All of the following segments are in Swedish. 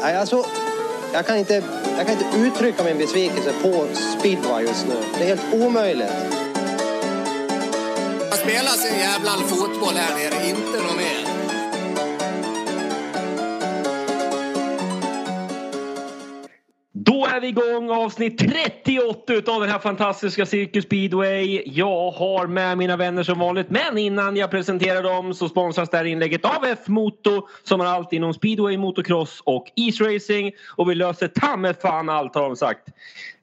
Nej, alltså, jag, kan inte, jag kan inte uttrycka min besvikelse på speedway just nu. Det är helt omöjligt. Man spelar sin jävla fotboll här nere, inte någon mer. Är vi igång avsnitt 38 av den här fantastiska Cirkus Speedway. Jag har med mina vänner som vanligt men innan jag presenterar dem så sponsras det här inlägget av F-Moto som har allt inom speedway, motocross och isracing och vi löser ta fan allt har de sagt.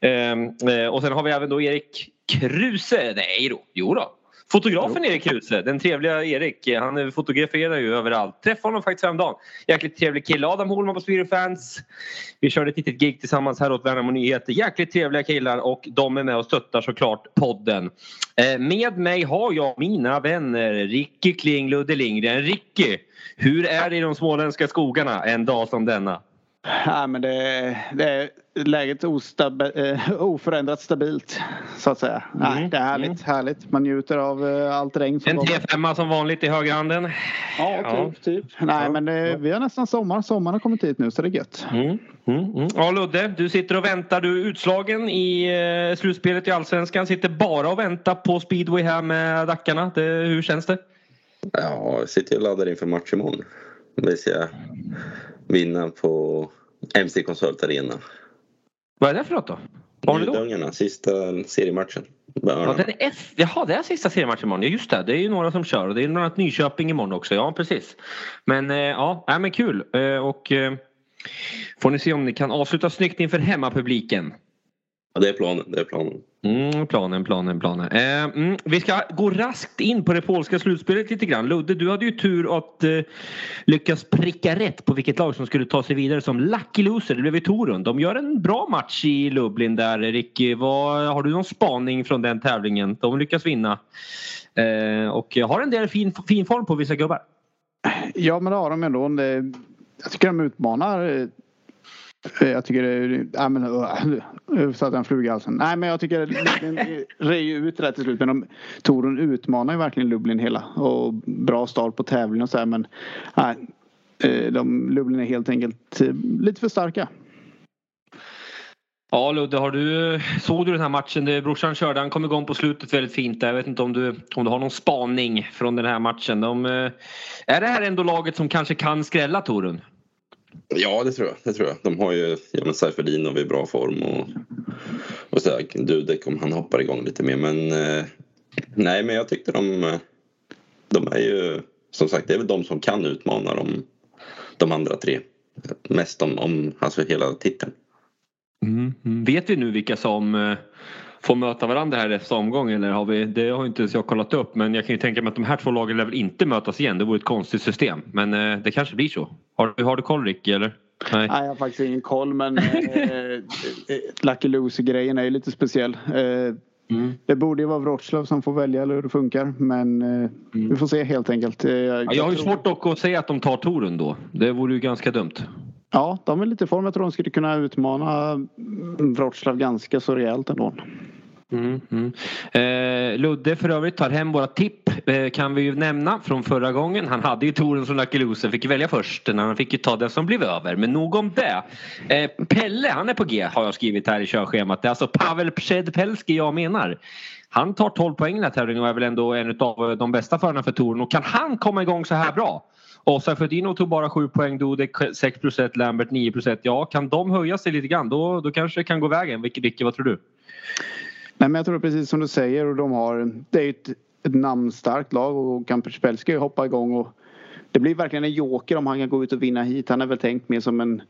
Ehm, eh, och sen har vi även då Erik Kruse. Nej då, jo då. Fotografen Erik Kruse, den trevliga Erik. Han fotograferar ju överallt. Träffade honom faktiskt häromdagen. Jäkligt trevlig kille. Adam Holman på Spirit Fans. Vi körde ett litet gig tillsammans här åt Värnamo Nyheter. Jäkligt trevliga killar och de är med och stöttar såklart podden. Eh, med mig har jag mina vänner Ricky Kling, Ludde Lindgren. Ricky, hur är det i de småländska skogarna en dag som denna? Ja, men det, det är läget ostabi, eh, oförändrat stabilt så att säga. Mm. Nej, det är härligt, Mm. härligt. Man njuter av eh, allt regn som En kommer. 3-5 som vanligt i högerhanden. Ja, Ja. typ. typ. Nej, Ja. men det, vi har nästan sommar. Sommaren har kommit hit nu så det är gött. Mm, mm, mm. Ja Ludde, du sitter och väntar. Du är utslagen i eh, slutspelet i Allsvenskan. Sitter bara och väntar på speedway här med Dackarna. Det, hur känns det? Ja, jag sitter och laddar inför match imorgon. Vi ska vinna på MC Consult Arena. Vad är det för något då? Ljuddungarna, sista seriematchen. Ja, den är F... Jaha, det är sista seriematchen imorgon. Ja, just det. Det är ju några som kör och det är bland annat Nyköping imorgon också. Ja, precis. Men eh, ja, nej, men kul. Eh, och eh, får ni se om ni kan avsluta snyggt inför hemmapubliken. Ja, det är planen. Det är planen. Mm, planen, planen, planen. Eh, mm, vi ska gå raskt in på det polska slutspelet lite grann. Ludde, du hade ju tur att eh, lyckas pricka rätt på vilket lag som skulle ta sig vidare som lucky loser. Det blev ju Torun. De gör en bra match i Lublin där. Ricky, vad, har du någon spaning från den tävlingen? De lyckas vinna. Eh, och har en del fin, fin form på vissa gubbar. Ja, men det har de ändå. Jag tycker de utmanar. Eh, jag tycker det... Ja, men, eh, eh, uh, satte en fluga i halsen. Nej, men jag tycker Lublin röjer ut det där till slut. Men de, Torun utmanar ju verkligen Lublin hela. Och bra start på tävlingen och så här. Men nej, de, Lublin är helt enkelt lite för starka. Ja Ludde, har du, såg du den här matchen? Det brorsan körde, han kom igång på slutet väldigt fint där. Jag vet inte om du, om du har någon spaning från den här matchen. De, är det här ändå laget som kanske kan skrälla Torun? Ja, det tror jag. Det tror jag. De har ju ja, men Seifeldinov i bra form och, och så där. Dudek om han hoppar igång lite mer. Men eh, nej, men jag tyckte de, de är ju som sagt, det är väl de som kan utmana de, de andra tre. Mest om, om alltså hela titeln. Mm. mm. Vet vi nu vilka som eh, får möta varandra här nästa omgång? Eller har vi, det har inte ens jag kollat upp men jag kan ju tänka mig att de här två lagen lär väl inte mötas igen. Det vore ett konstigt system. Men eh, det kanske blir så. Har, du- har du koll Ricky eller? Nej. Nej, jag har faktiskt ingen koll men eh, eh, eh Lucky Loser-grejen är ju lite speciell. Eh, Mm. det borde ju vara Wroclaw som får välja eller hur det funkar. Men eh, vi får se helt enkelt. Eh, Ja, jag har ju svårt dock att säga att de tar Torun då. Det vore ju ganska dumt. Ja, de är lite i form. Jag tror de skulle kunna utmana mm, Wroclaw ganska så rejält ändå. Mm, mm. Eh, Ludde för övrigt tar hem våra tipp eh, kan vi ju nämna från förra gången. Han hade ju touren som Lucky Loser, fick ju välja först. Men han fick ju ta den som blev över. Men nog om det. Eh, Pelle, han är på G har jag skrivit här i körschemat. Det är alltså Pavel Przedpelski jag menar. Han tar 12 poäng i den här tävlingen och är väl ändå en av eh, de bästa förarna för touren. Och kan han komma igång så här bra? Och Seifertino tog bara 7 poäng, Dodek 6 plus 1, Lambert 9 plus 1. Ja, kan de höja sig lite grann då, då kanske det kan gå vägen. Vilke, vad tror du? Nej, men jag tror precis som du säger. Och de har, det är ju ett, ett namnstarkt lag och Kamperspel ska ju hoppa igång. Och det blir verkligen en joker om han kan gå ut och vinna hit. Han är väl tänkt mer som en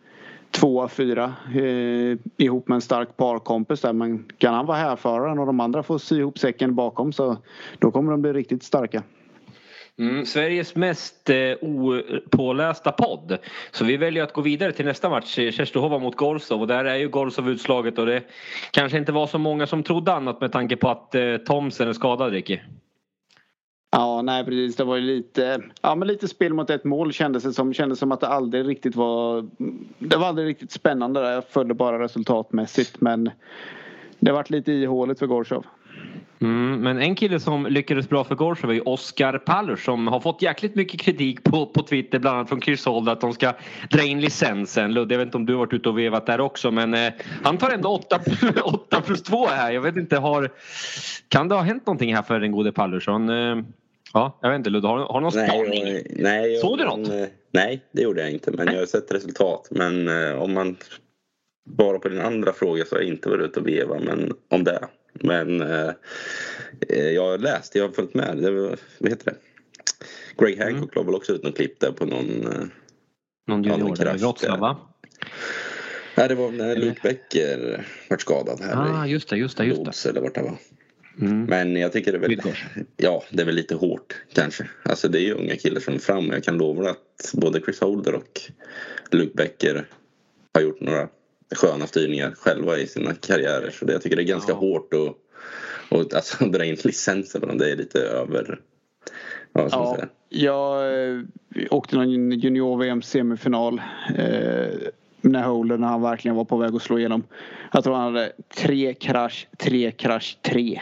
tvåa, fyra eh, ihop med en stark parkompis där. Men kan han vara härföraren och de andra får sy ihop säcken bakom så då kommer de bli riktigt starka. Mm, Sveriges mest eh, opålästa podd. Så vi väljer att gå vidare till nästa match. eh, Tjestehova mot Gorsov. Och där är ju Gorsov utslaget och det kanske inte var så många som trodde annat med tanke på att eh, Thomsen är skadad Ricky. Ja, nej precis. Det var ju lite, ja, men lite spel mot ett mål kändes det som. Kändes som att det aldrig riktigt var... Det var aldrig riktigt spännande där. Jag följde bara resultatmässigt men det vart lite ihåligt för Gorsov. Mm, men en kille som lyckades bra för Gorsa var ju Oskar Paller som har fått jäkligt mycket kritik på, på Twitter bland annat från Chris Holt att de ska dra in licensen. Ludde, jag vet inte om du har varit ute och vevat där också men eh, han tar ändå 8, 8 plus 2 här. Jag vet inte, har, kan det ha hänt någonting här för den gode Pallersson? Eh, ja, jag vet inte Ludde, har, har du någon spaning? Nej, Såg du något? Men, nej, det gjorde jag inte men jag har sett resultat. Men eh, om man bara på din andra fråga så har jag inte varit ute och vevat men om det. Men eh, jag har läst, jag har följt med. Det var, vad heter det? Greg Hancock mm. la väl också ut något klipp där på någon... Eh, någon junior i Wroclaw va? Nej det var när Luke Becker vart skadad här ah, just det, just det, just det. eller vart det var. Mm. Men jag tycker det är väl, ja, det är väl lite hårt kanske. Alltså det är ju unga killar som är fram och jag kan lova att både Chris Holder och Luke Becker har gjort några sköna styrningar själva i sina karriärer. Så det, jag tycker det är ganska ja. hårt att och alltså, dra in licenser på dem. Det är lite över. Ja, ja jag eh, åkte någon junior-VM semifinal. Eh, när Holder när han verkligen var på väg att slå igenom. Jag tror han hade tre krasch, tre krasch, tre.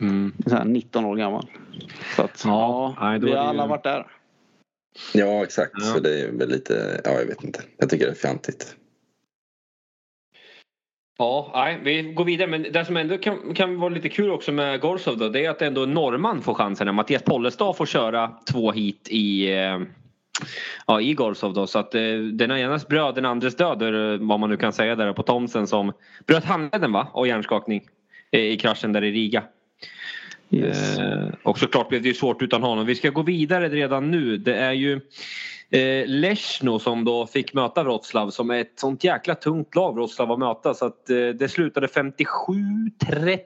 Mm. Så här 19 år gammal. Så att, ja, ja vi har alla varit där. Ja exakt, ja. så det är väl lite, ja jag vet inte. Jag tycker det är fjantigt. Ja, nej, vi går vidare. Men det som ändå kan, kan vara lite kul också med Gorsov då, det är att ändå norrman får chansen. Mattias Pollestad får köra två hit i, eh, ja, i Gorsov då. Så att eh, den enas bröd, den andres död, eh, vad man nu kan säga där på Thomsen som bröt handleden va? och hjärnskakning eh, i kraschen där i Riga. Yes. Eh, och såklart blev det ju svårt utan honom. Vi ska gå vidare redan nu. Det är ju Eh, Leszno som då fick möta Wroclaw som är ett sånt jäkla tungt lag Wroclaw att möta så att eh, det slutade 57-30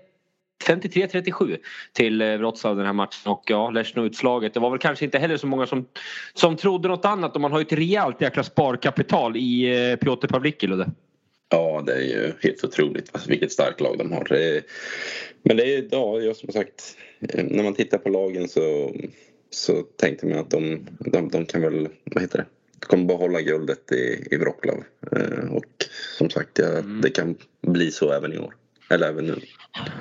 53-37 till eh, Wroclaw den här matchen och ja, Leszno utslaget. Det var väl kanske inte heller så många som, som trodde något annat och man har ju ett rejält jäkla sparkapital i eh, Piotr Pavlicki Ludde. Ja, det är ju helt otroligt alltså, vilket starkt lag de har. Men det är, ja, jag som sagt, eh, när man tittar på lagen så så tänkte man att de, de, de kan väl, vad heter det, kommer behålla guldet i, i Wroclaw. Eh, och som sagt, ja, mm. det kan bli så även i år. Eller även nu.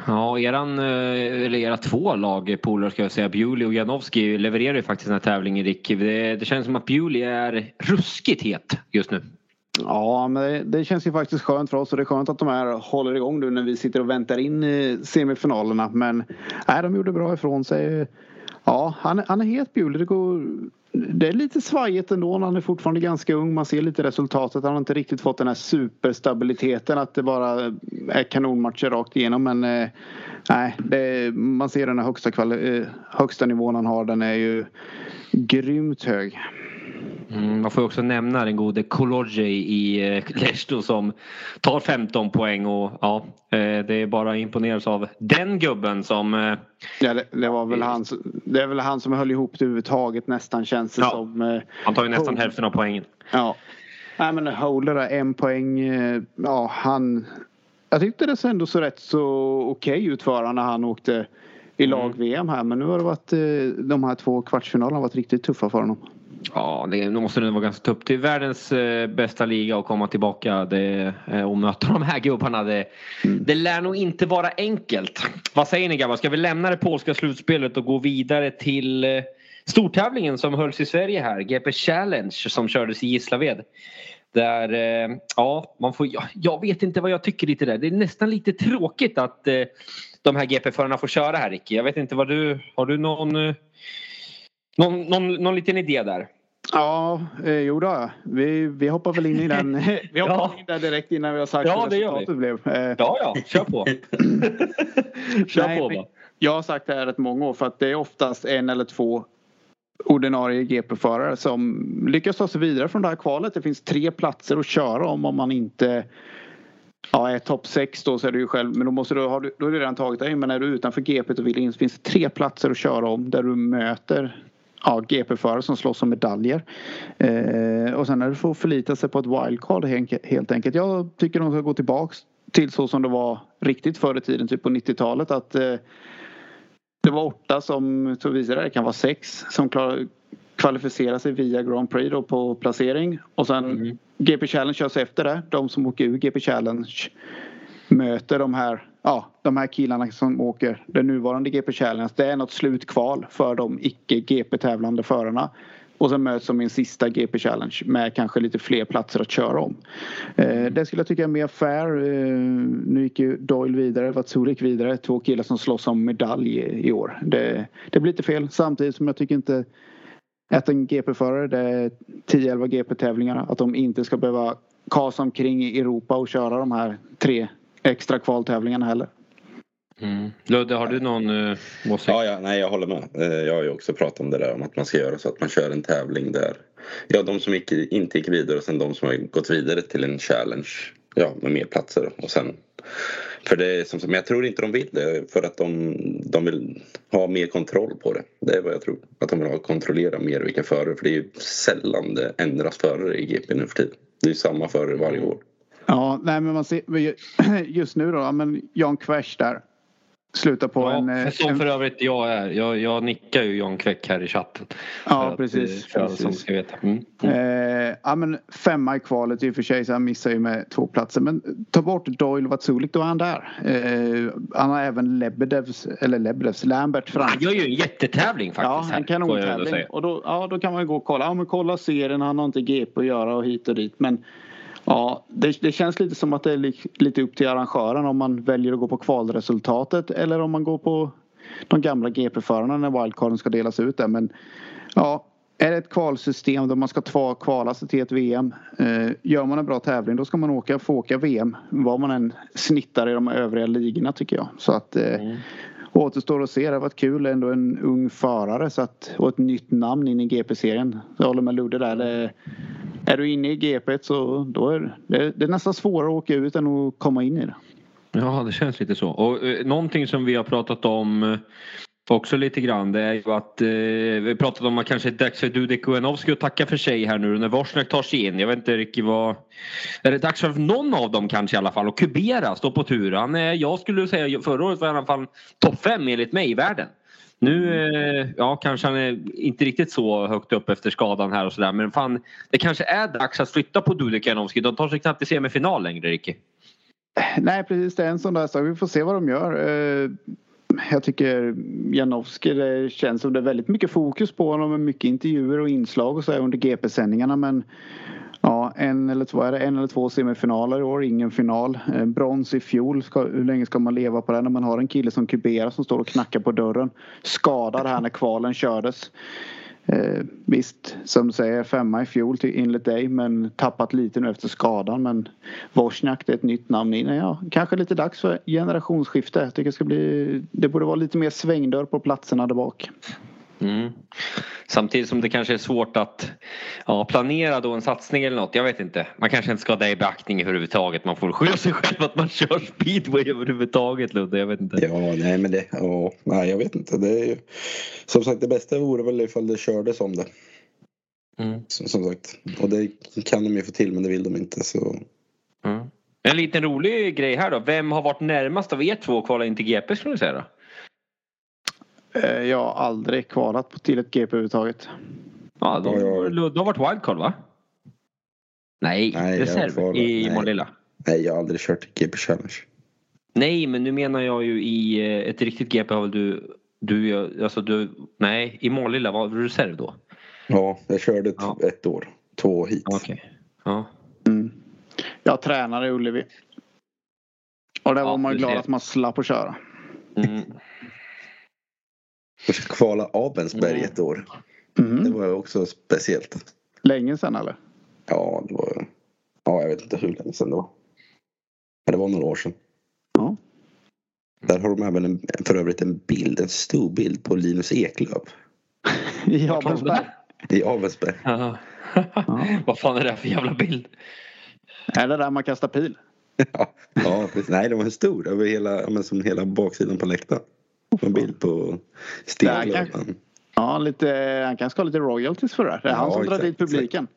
Ja, eran, eh, eller era två lag, polare ska jag säga, Bewley och Janowski levererar ju faktiskt den här tävlingen Rick. Det, det känns som att Bewley är ruskigt het just nu. Ja, men det, det, känns ju faktiskt skönt för oss och det är skönt att de här håller igång nu när vi sitter och väntar in semifinalerna. Men nej, de gjorde bra ifrån sig. Ja, han, han är helt Bjule. Det, går, det är lite svajigt ändå. när Han är fortfarande ganska ung. Man ser lite resultatet. Han har inte riktigt fått den här superstabiliteten att det bara är kanonmatcher rakt igenom. Men eh, nej, det, man ser den här högsta, kvali- eh, högsta nivån han har. Den är ju grymt hög. Mm, man får också nämna den gode Kolodziej i eh, som tar 15 poäng och ja, eh, det är bara imponeras av den gubben som... Eh, ja, det, det, var väl han, det är väl han som höll ihop det överhuvudtaget nästan känns det ja, som. Han tar ju nästan hälften av poängen. Ja. Nej men Holder en poäng. Ja han... Jag tyckte det ändå så rätt så okej okay ut för när han åkte i mm. lag-VM här men nu har det varit de här två kvartsfinalerna varit riktigt tuffa för honom. Ja, det måste nog vara ganska tufft. Till världens eh, bästa liga och komma tillbaka det, eh, och möta de här gubbarna. Det, mm. det lär nog inte vara enkelt. Vad säger ni grabbar? Ska vi lämna det polska slutspelet och gå vidare till eh, stortävlingen som hölls i Sverige här. GP Challenge som kördes i Gislaved. Där, ja, man får, ja, jag vet inte vad jag tycker lite där. Det är nästan lite tråkigt att de här GP-förarna får köra här Ricky. Jag vet inte vad du, har du någon någon, någon, någon liten idé där? Ja, eh, jo då. Vi, vi hoppar väl in i den. vi hoppar ja. in där direkt innan vi har sagt ja, hur resultatet blev. Eh, ja, ja. Kör på. Kör Nej, på bara. Jag har sagt det här rätt många år för att det är oftast en eller två ordinarie GP-förare som lyckas ta sig vidare från det här kvalet. Det finns tre platser att köra om om man inte Ja, är topp 6 då så är du ju själv, men då, måste du, har du, då har du redan tagit dig Men är du utanför GP och vill in så finns det tre platser att köra om där du möter ja, GP-förare som slåss om medaljer. Eh, och sen när du får förlita sig på ett wildcard helt enkelt. Jag tycker de ska gå tillbaks till så som det var riktigt förr i tiden, typ på 90-talet. Att eh, det var åtta som, så visar det kan vara sex som klar, kvalificerar sig via Grand Prix då på placering. Och sen mm. GP Challenge körs efter det. De som åker ur GP Challenge möter de här, ja, de här killarna som åker den nuvarande GP Challenge. Det är något slutkval för de icke GP-tävlande förarna. Och sen möts de i en sista GP Challenge med kanske lite fler platser att köra om. Eh, det skulle jag tycka är mer fair. Eh, nu gick ju Doyle vidare, Vatsulik vidare. Två killar som slåss om medalj i år. Det, det blir lite fel samtidigt som jag tycker inte att en GP-förare, det är 10-11 GP-tävlingar, att de inte ska behöva kasa omkring i Europa och köra de här tre extra kvaltävlingarna heller. Mm. Ludde, har du någon uh, åsikt? Ja, ja, nej, jag håller med. Eh, jag har ju också pratat om det där om att man ska göra så att man kör en tävling där ja, de som gick, inte gick vidare och sen de som har gått vidare till en challenge ja, med mer platser. Och sen, för det är som, men jag tror inte de vill det för att de, de vill ha mer kontroll på det. Det är vad jag tror. Att de vill ha kontrollera mer vilka förare för det är ju sällan det ändras förare i GP nu för tiden. Det är ju samma förare varje år. Ja, nej men man ser just nu då, men Jan Quers där sluta på ja, en... Eh, som en... för övrigt jag är. Jag, jag nickar ju Jan Kväck här i chatten. Ja, precis. För precis. Som ska veta. Mm. Mm. Eh, ja, men femma i kvalet i och för sig så han missar ju med två platser. Men ta bort Doyle Vatsulik, då är han där. Eh, han har även Lebedevs, eller Lebedevs, Lambert fram. Han gör ju en jättetävling faktiskt. Ja, en kanontävling. Och då, ja, då kan man ju gå och kolla. Ja, men kolla serien, han har inte GP att göra och hit och dit. Men Ja, det, det, känns lite som att det är li, lite upp till arrangören om man väljer att gå på kvalresultatet eller om man går på de gamla GP-förarna när wildcarden ska delas ut där. Men ja, är det ett kvalsystem där man ska kvala sig till ett VM. Eh, gör man en bra tävling då ska man åka, få åka VM. Vad man än snittar i de övriga ligorna tycker jag. Så att eh, mm. återstår att se. Det har varit kul. Ändå en ung förare så att, och ett nytt namn in i GP-serien. Jag håller med Ludde där. Det, är du inne i GP så då är det, det är nästan svårare att åka ut än att komma in i det. Ja, det känns lite så. Och eh, någonting som vi har pratat om eh, också lite grann det är ju att eh, vi pratat om att kanske är dags för Dudek Ujanovskij att tacka för sig här nu när Wozniak tar sig in. Jag vet inte riktigt vad... Är det dags för någon av dem kanske i alla fall? Och Kubera står på tur. Han är, jag skulle säga förra året var i alla fall topp fem enligt mig i världen. Nu eh, ja, kanske han är inte riktigt så högt upp efter skadan här och sådär men fan det kanske är dags att flytta på Dudek Janovski. De tar sig knappt till semifinal längre Ricky. Nej precis det är en sån där sak. Vi får se vad de gör. Eh, jag tycker Janowski det känns som det är väldigt mycket fokus på honom med mycket intervjuer och inslag och så under GP-sändningarna men Ja, en eller två, är det en eller två semifinaler i år, ingen final. Eh, brons i fjol, ska, hur länge ska man leva på det när man har en kille som Kubera som står och knackar på dörren. Skadad här när kvalen kördes. Eh, visst, som säger, femma i fjol till enligt dig men tappat lite nu efter skadan. Men Wozniak, det är ett nytt namn in. Ja, kanske lite dags för generationsskifte. Jag tycker det ska bli, det borde vara lite mer svängdörr på platserna där bak. Mm. Samtidigt som det kanske är svårt att ja, planera då en satsning eller något. Jag vet inte. Man kanske inte ska ha det i beaktning överhuvudtaget. Man får skylla sig själv att man kör speedway överhuvudtaget Ludde. Jag vet inte. Ja, nej men det. Ja, nej, jag vet inte. Det är ju, som sagt det bästa vore väl ifall det kördes om det. Mm. Som, som, sagt. Och det kan de ju få till men det vill de inte. Så. Mm. En liten rolig grej här då. Vem har varit närmast av er två att kvala in till GP skulle ni säga då? Eh, jag har aldrig kvalat till ett GP överhuvudtaget. Ja, då, du har varit wildcard va? Nej, Nej reserv i Målilla. Nej, jag har aldrig kört GP Challenge. Nej, men nu menar jag ju i eh, ett riktigt GP har väl du, du, alltså du, nej, i Målilla var du reserv då? Ja, jag körde ja. ett år, två hit. Okej. Okay. Ja. Mm. Jag tränade i Ullevi. Och där ja, var man glad att man slapp att köra. Mm. Fick kvala Abensberg mm. ett år. Mm. Det var också speciellt. Länge sedan eller? Ja, det var... Ja, jag vet inte hur länge sedan det var. Men det var några år sedan. Ja. Där har de även en, för övrigt en bild, en stor bild på Linus Eklöf. I Abensberg? I Avensberg. Ja. Vad fan är det för jävla bild? Är det där man kastar pil? ja, ja precis. Nej, den var stor. Över hela, som hela baksidan på läktaren. En bild på Stenklubben. Ja, lite, han kanske ska ha lite royalties för det. Det är ja, han som exakt, drar dit publiken.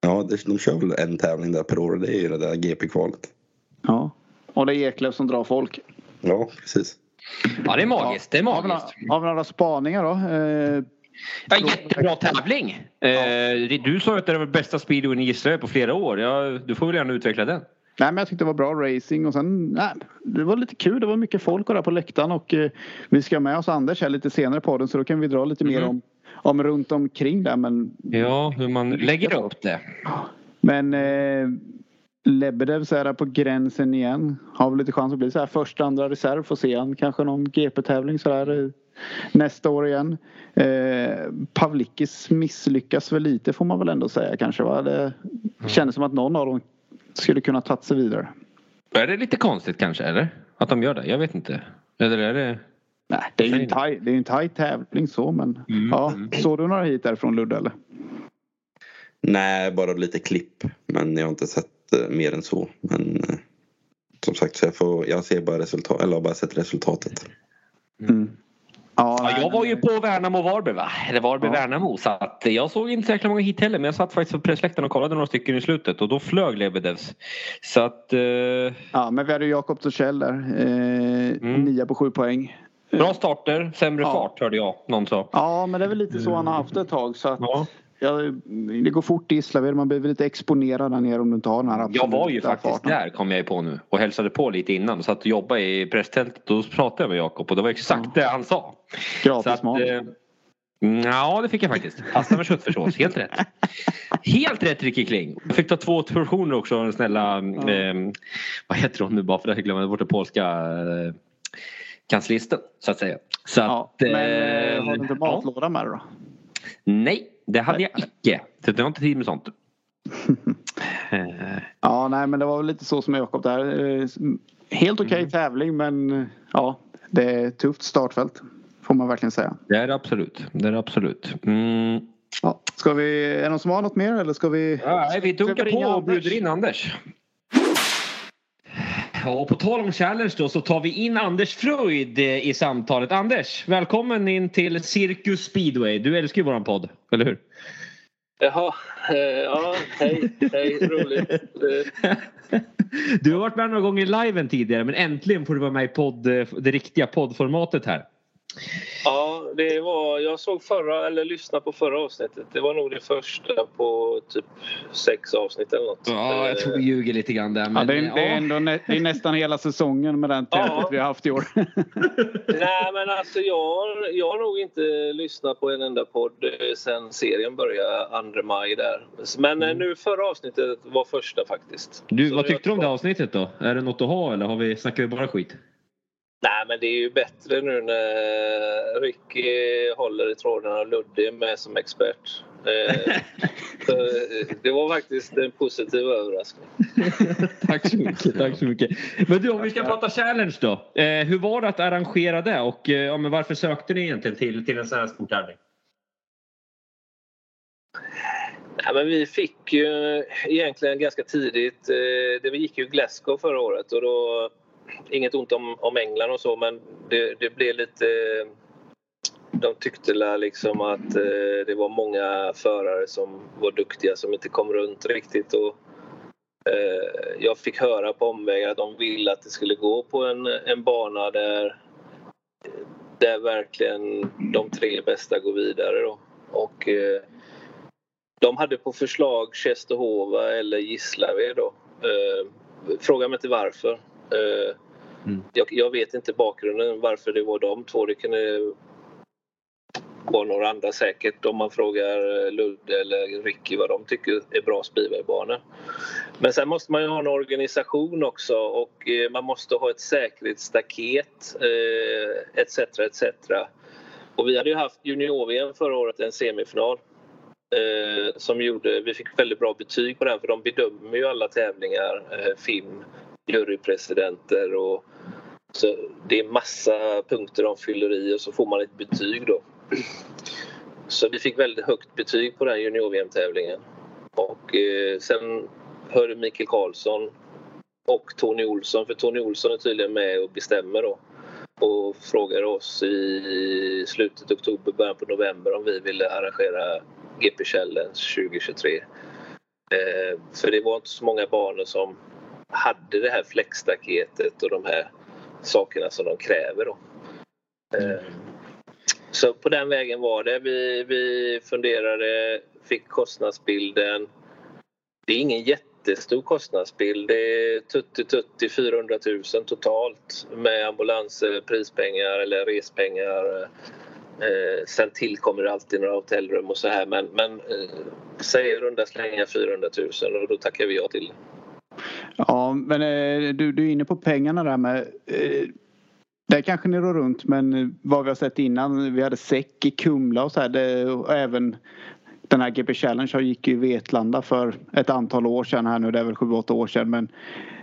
Ja, de kör väl en tävling där per år. Det är ju det där GP-kvalet. Ja, och det är Eklöf som drar folk. Ja, precis. Ja, det är magiskt. Det är magiskt. Har vi, har vi några spaningar då? Eh, ja, jättebra tävling. Eh, du sa ju att det var bästa speedwayen i Israel på flera år. Ja, du får väl gärna utveckla den. Nej, men jag tyckte det var bra racing och sen nej, det var lite kul. Det var mycket folk där på läktaren och eh, vi ska med oss Anders här lite senare på den så då kan vi dra lite mer Mhm. om, om runt omkring där. Men, Ja, hur man lägger upp det. men eh, Lebedev så är där på gränsen igen. Har väl lite chans att bli så här första, andra reserv. Får se han kanske någon GP-tävling så där eh, nästa år igen. Eh, Pavlikis misslyckas väl lite får man väl ändå säga kanske. Va? Det kändes som att någon av dem skulle kunna tagit sig vidare. Är det lite konstigt kanske, eller? Att de gör det? Jag vet inte. Eller är det... Nej, det är ju en taj, det är en taj tävling så men Mm. ja. Såg du några hit därifrån Ludde eller? Nej, bara lite klipp. Men jag har inte sett eh, mer än så. Men eh, som sagt, så jag, får, jag ser bara resultat, eller har bara sett resultatet. Mm. Ja, Ja, jag var ju på Värnamo Varberg va? Eller Varberg Ja. Värnamo. Så att jag såg inte så jäkla många hit heller. Men jag satt faktiskt på pressläktaren och kollade några stycken i slutet. Och då flög Lebedevs. Så att... Eh, Ja, men vi hade ju Jakob Torssell där. Eh, Mm. Nia på sju poäng. bra starter, sämre Ja. fart hörde jag någon sa. Ja, men det är väl lite så han har haft ett tag. Så att, Ja. ja, det går fort i Gislaved. Man blir lite exponerad där nere om du inte har den här Jag var ju faktiskt farten. där kom jag på nu och hälsade på lite innan. Så att jobba i presstältet och då pratade jag med Jakob och det var exakt det han sa. Gratis mat. eh, Ja, det fick jag faktiskt. Pasta med köttfärssås. Helt rätt. Helt rätt Ricky Kling. Jag fick ta två portioner också av den snälla... Eh, vad heter hon nu bara för att jag glömde bort det polska eh, kanslisten så att säga. Så Ja, att, men eh, har du inte ja. matlåda med dig då? Nej, det hade jag icke. Så jag har inte tid med sånt. Ja, nej, men det var väl lite så som Jakob där. Eh, Helt okej Mm. tävling, men eh, ja, det är ett tufft startfält. Får man verkligen säga. det är det absolut. Det är det absolut. Mm. Ja. Ska vi, är det någon som har något mer eller ska vi? Ja, nej, vi dunkar på och bjuder in Anders. Ja, och på tal om challenge då så tar vi in Anders Freud eh, i samtalet. Anders, välkommen in till Cirkus Speedway. Du älskar ju våran podd, eller hur? Jaha, eh, ja, hej, hej, roligt. Du har varit med några gånger i liven tidigare men äntligen får du vara med i podd, eh, det riktiga poddformatet här. Ja, det var, jag såg förra, eller lyssnade på förra avsnittet. Det var nog det första på typ sex avsnitt eller något. Ja, jag tror vi ljuger lite grann där. Ja, Men, det, är, det, är ja. ändå det är nästan hela säsongen med den tempot Ja. vi har haft i år. Nej, men alltså jag, jag har nog inte lyssnat på en enda podd eh, sen serien började 2 maj där. Men eh, nu förra avsnittet var första faktiskt. Mm. Du, Så vad tyckte du om det avsnittet då? Är det något att ha eller har vi, snackar vi bara skit? Nej, men det är ju bättre nu när Ricky håller i trådarna och Ludde är med som expert. Eh, eh, det var faktiskt en positiv överraskning. tack så mycket. Tack så mycket. Men du, om vi ska prata challenge då. Eh, hur var det att arrangera det och ja, men varför sökte ni egentligen till, till en sån här stor tävling? Nej, men vi fick ju egentligen ganska tidigt, det gick ju Glasgow förra året och då, inget ont om, om England och så men det, det blev lite, de tyckte liksom att eh, det var många förare som var duktiga som inte kom runt riktigt och eh, jag fick höra på omvägar att de ville att det skulle gå på en, en bana där där verkligen de tre bästa går vidare då. Och eh, de hade på förslag Tjestehova eller Gislaved då. Eh, fråga mig inte varför. Eh, Mm. jag, jag vet inte bakgrunden varför det var de två. Det kunde vara några andra säkert om man frågar Ludde eller Ricky vad de tycker är bra speedwaybanor. Men sen måste man ju ha en organisation också och eh, man måste ha ett säkerhetsstaket eh, etc. etc. Och vi hade ju haft junior-VM förra året, en semifinal. Eh, som gjorde, vi fick väldigt bra betyg på den för de bedömer ju alla tävlingar, eh, FIM, jurypresidenter och så det är massa punkter de fyller i och så får man ett betyg då. Så vi fick väldigt högt betyg på den junior-VM-tävlingen. Och eh, sen hörde Mikael Karlsson och Tony Olsson, för Tony Olsson är tydligen med och bestämmer då och frågade oss i slutet av oktober, början på november om vi ville arrangera GP Challenge 2023. Eh, för det var inte så många banor som hade det här fläckstaketet och de här sakerna som de kräver. Då. Eh, så på den vägen var det. Vi, vi funderade, fick kostnadsbilden. Det är ingen jättestor kostnadsbild. Det är tutti tutti 400 000 totalt med ambulanser, prispengar eller respengar. Eh, sen tillkommer det alltid några hotellrum och så här men, men eh, säg runda slänga 400 000 och då tackar vi ja till Ja, men eh, du, du är inne på pengarna där med eh, där kanske ni rör runt men eh, vad vi har sett innan, vi hade säck i Kumla och så här. Det, och även den här GP Challenge gick ju i Vetlanda för ett antal år sedan här nu. Det är väl 7-8 år sedan. Men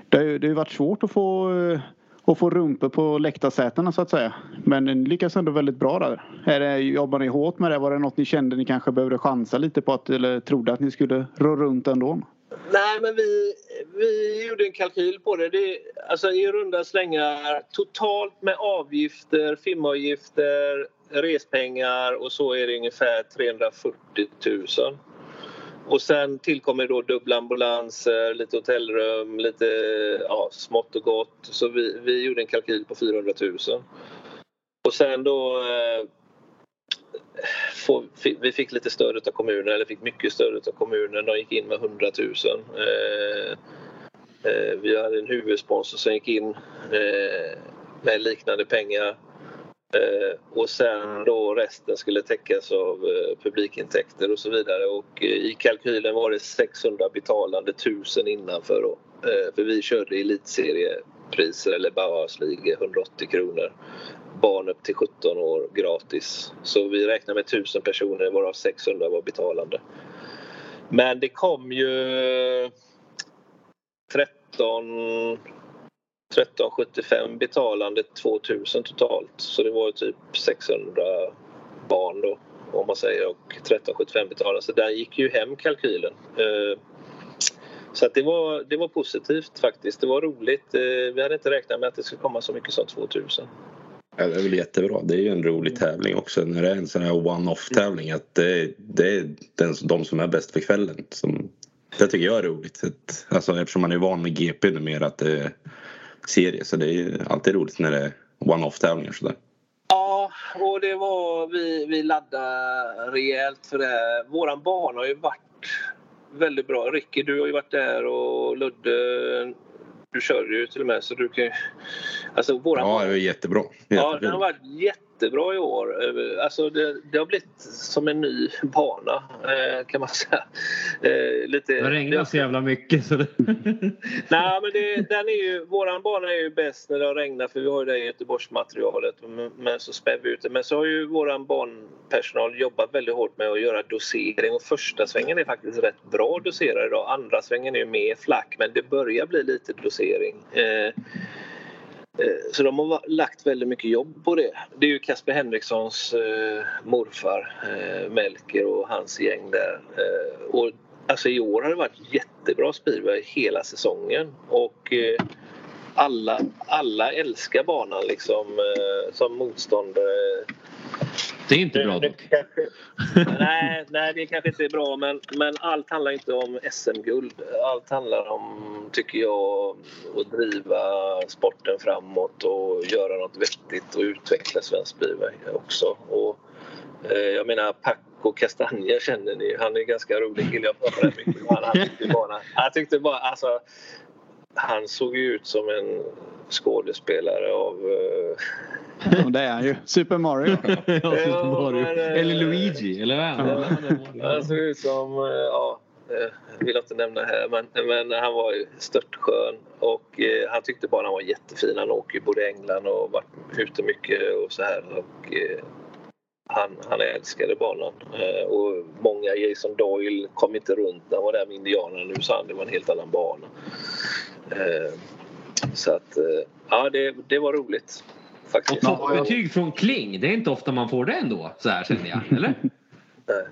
det har ju varit svårt att få, och få rumpor på läktarsätena så att säga. Men ni lyckas ändå väldigt bra där. Är det, jobbar ni hårt med det? Var det något ni kände ni kanske behövde chansa lite på att, eller trodde att ni skulle röra runt ändå? Nej, men vi, vi gjorde en kalkyl på det. det alltså i runda slängar totalt med avgifter, filmavgifter, respengar och så är det ungefär 340 000. Och sen tillkommer då dubbla ambulanser, lite hotellrum, lite ja, smått och gott. Så vi, vi gjorde en kalkyl på 400 000. Och sen då eh, få, vi fick lite stöd av kommunen, eller fick mycket stöd av kommunen. De gick in med 100 000. Eh, eh, vi hade en huvudsponsor som gick in eh, med liknande pengar. Eh, och sen då resten skulle täckas av eh, publikintäkter och så vidare. Och eh, i kalkylen var det 600 betalande 1000 innanför då. Eh, för vi körde elitseriepriser eller Bauhaus League 180 kronor barn upp till 17 år gratis. Så vi räknar med 1000 personer varav 600 var betalande. Men det kom ju 13 1375 betalande 2000 totalt så det var typ 600 barn då om man säger och 1375 betalande så där gick ju hem kalkylen. Eh, så att det, var, det var positivt faktiskt. Det var roligt. Eh, vi hade inte räknat med att det skulle komma så mycket som 2000. Ja, det är väl jättebra. Det är ju en rolig tävling också när det är en sån här one-off tävling. Att det, det är den, de som är bäst för kvällen. Som, det tycker jag är roligt. Alltså, eftersom man är van med GP numera att det är serie. Så det är ju alltid roligt när det är one-off tävlingar sådär. Ja, och det var vi, vi laddade rejält för det. Våran bana har ju varit väldigt bra. Ricky, du har ju varit där och Ludde du körde ju till och med så du kan ju... Alltså våran ja, det var jättebra. Ja, den har varit jättebra i år. Alltså det, det har blivit som en ny bana eh, kan man säga. Eh, lite, det regnar så jävla mycket så det... Nej men det, den är ju, våran bana är ju bäst när det har regnat för vi har ju det Göteborgsmaterialet men så spär vi ut det. Men så har ju våran banpersonal jobbat väldigt hårt med att göra dosering och första svängen är faktiskt rätt bra doserad idag. Andra svängen är ju mer flack men det börjar bli lite dosering. Eh, så de har lagt väldigt mycket jobb på det. Det är ju Kasper Henrikssons eh, morfar eh, Melker och hans gäng där. Eh, och alltså i år har det varit jättebra speedway hela säsongen och eh, alla, alla älskar banan liksom eh, som motståndare det är inte bra dock. nej, nej, det kanske inte är bra men, men allt handlar inte om SM-guld. Allt handlar om, tycker jag, att driva sporten framåt och göra något vettigt och utveckla svensk speedway också. Och, eh, jag menar Paco Castagna känner ni Han är ganska rolig kille. Jag pratar mycket med honom. Han tyckte bara, han tyckte bara alltså, han såg ju ut som en skådespelare av... Uh... Ja, det är han ju. Super Mario. ja, Super Mario. Men, uh... Eller Luigi, eller vad ja. Han såg ut som... Uh, ja, jag vill inte nämna här, men, men han var ju störtskön och eh, han tyckte bara han var jättefin. Han åker ju både i England och varit ute mycket och så här. Och, eh, han, han älskade banan. Eh, och många, Jason Doyle kom inte runt när han var där med indianerna. Nu sa han det var en helt annan bana. Eh, så att, eh, ja det, det var roligt. Faktiskt. Och få betyg från Kling, det är inte ofta man får det ändå så här känner jag, eller? Nej.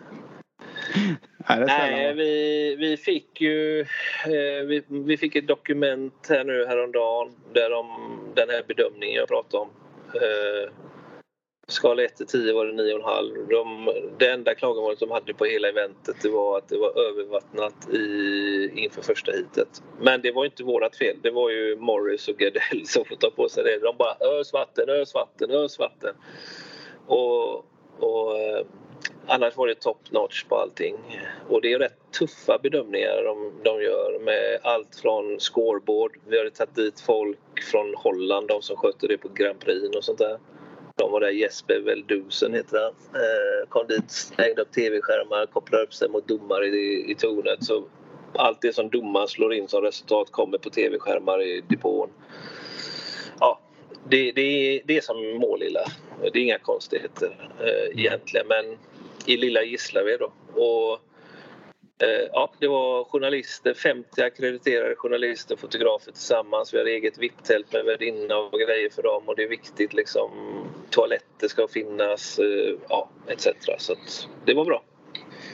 Nej, vi, vi fick ju eh, vi, vi fick ett dokument här nu häromdagen där de, den här bedömningen jag pratade om. Eh, skala 1 till 10 var det 9,5. De, det enda klagomålet de hade på hela eventet det var att det var övervattnat i, inför första hitet. Men det var inte vårt fel. Det var ju Morris och Gardell som får ta på sig det. De bara ös vatten, ös vatten, ös vatten. Och, och eh, annars var det top notch på allting. Och det är rätt tuffa bedömningar de, de gör med allt från scoreboard. Vi hade tagit dit folk från Holland, de som skötte det på Grand Prix och sånt där. De var där, Jesper Veldusen heter han. Eh, kom dit, hängde upp tv-skärmar, kopplade upp sig mot domare i, i tornet. Så allt det som domaren slår in som resultat kommer på tv-skärmar i depån. Ja, det, det, det är som Målilla. Det är inga konstigheter eh, egentligen men i lilla Gislaved då. Och, Eh, ja, det var journalister, 50 akkrediterade journalister, och fotografer tillsammans. Vi hade eget VIP-tält med värdinna och grejer för dem och det är viktigt liksom. Toaletter ska finnas, eh, ja, etc. Så det var bra.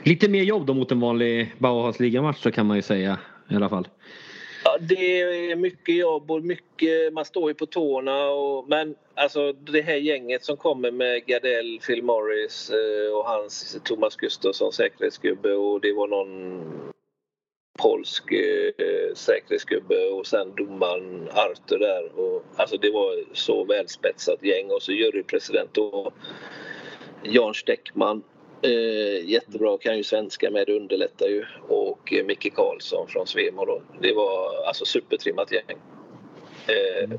Lite mer jobb då mot en vanlig Bauhaus ligamatch så kan man ju säga i alla fall. Ja, det är mycket jobb och mycket, man står ju på tårna. Och, men alltså det här gänget som kommer med Gardell, Phil Morris eh, och hans Thomas Gustafsson säkerhetsgubbe och det var någon polsk eh, säkerhetsgubbe och sen domaren Arthur där. Och, alltså det var så välspetsat gäng och så jurypresident och Jan Steckman Eh, jättebra, kan ju svenska med, det underlättar ju. Och eh, Micke Karlsson från Svemo då. Det var alltså supertrimmat gäng. Eh,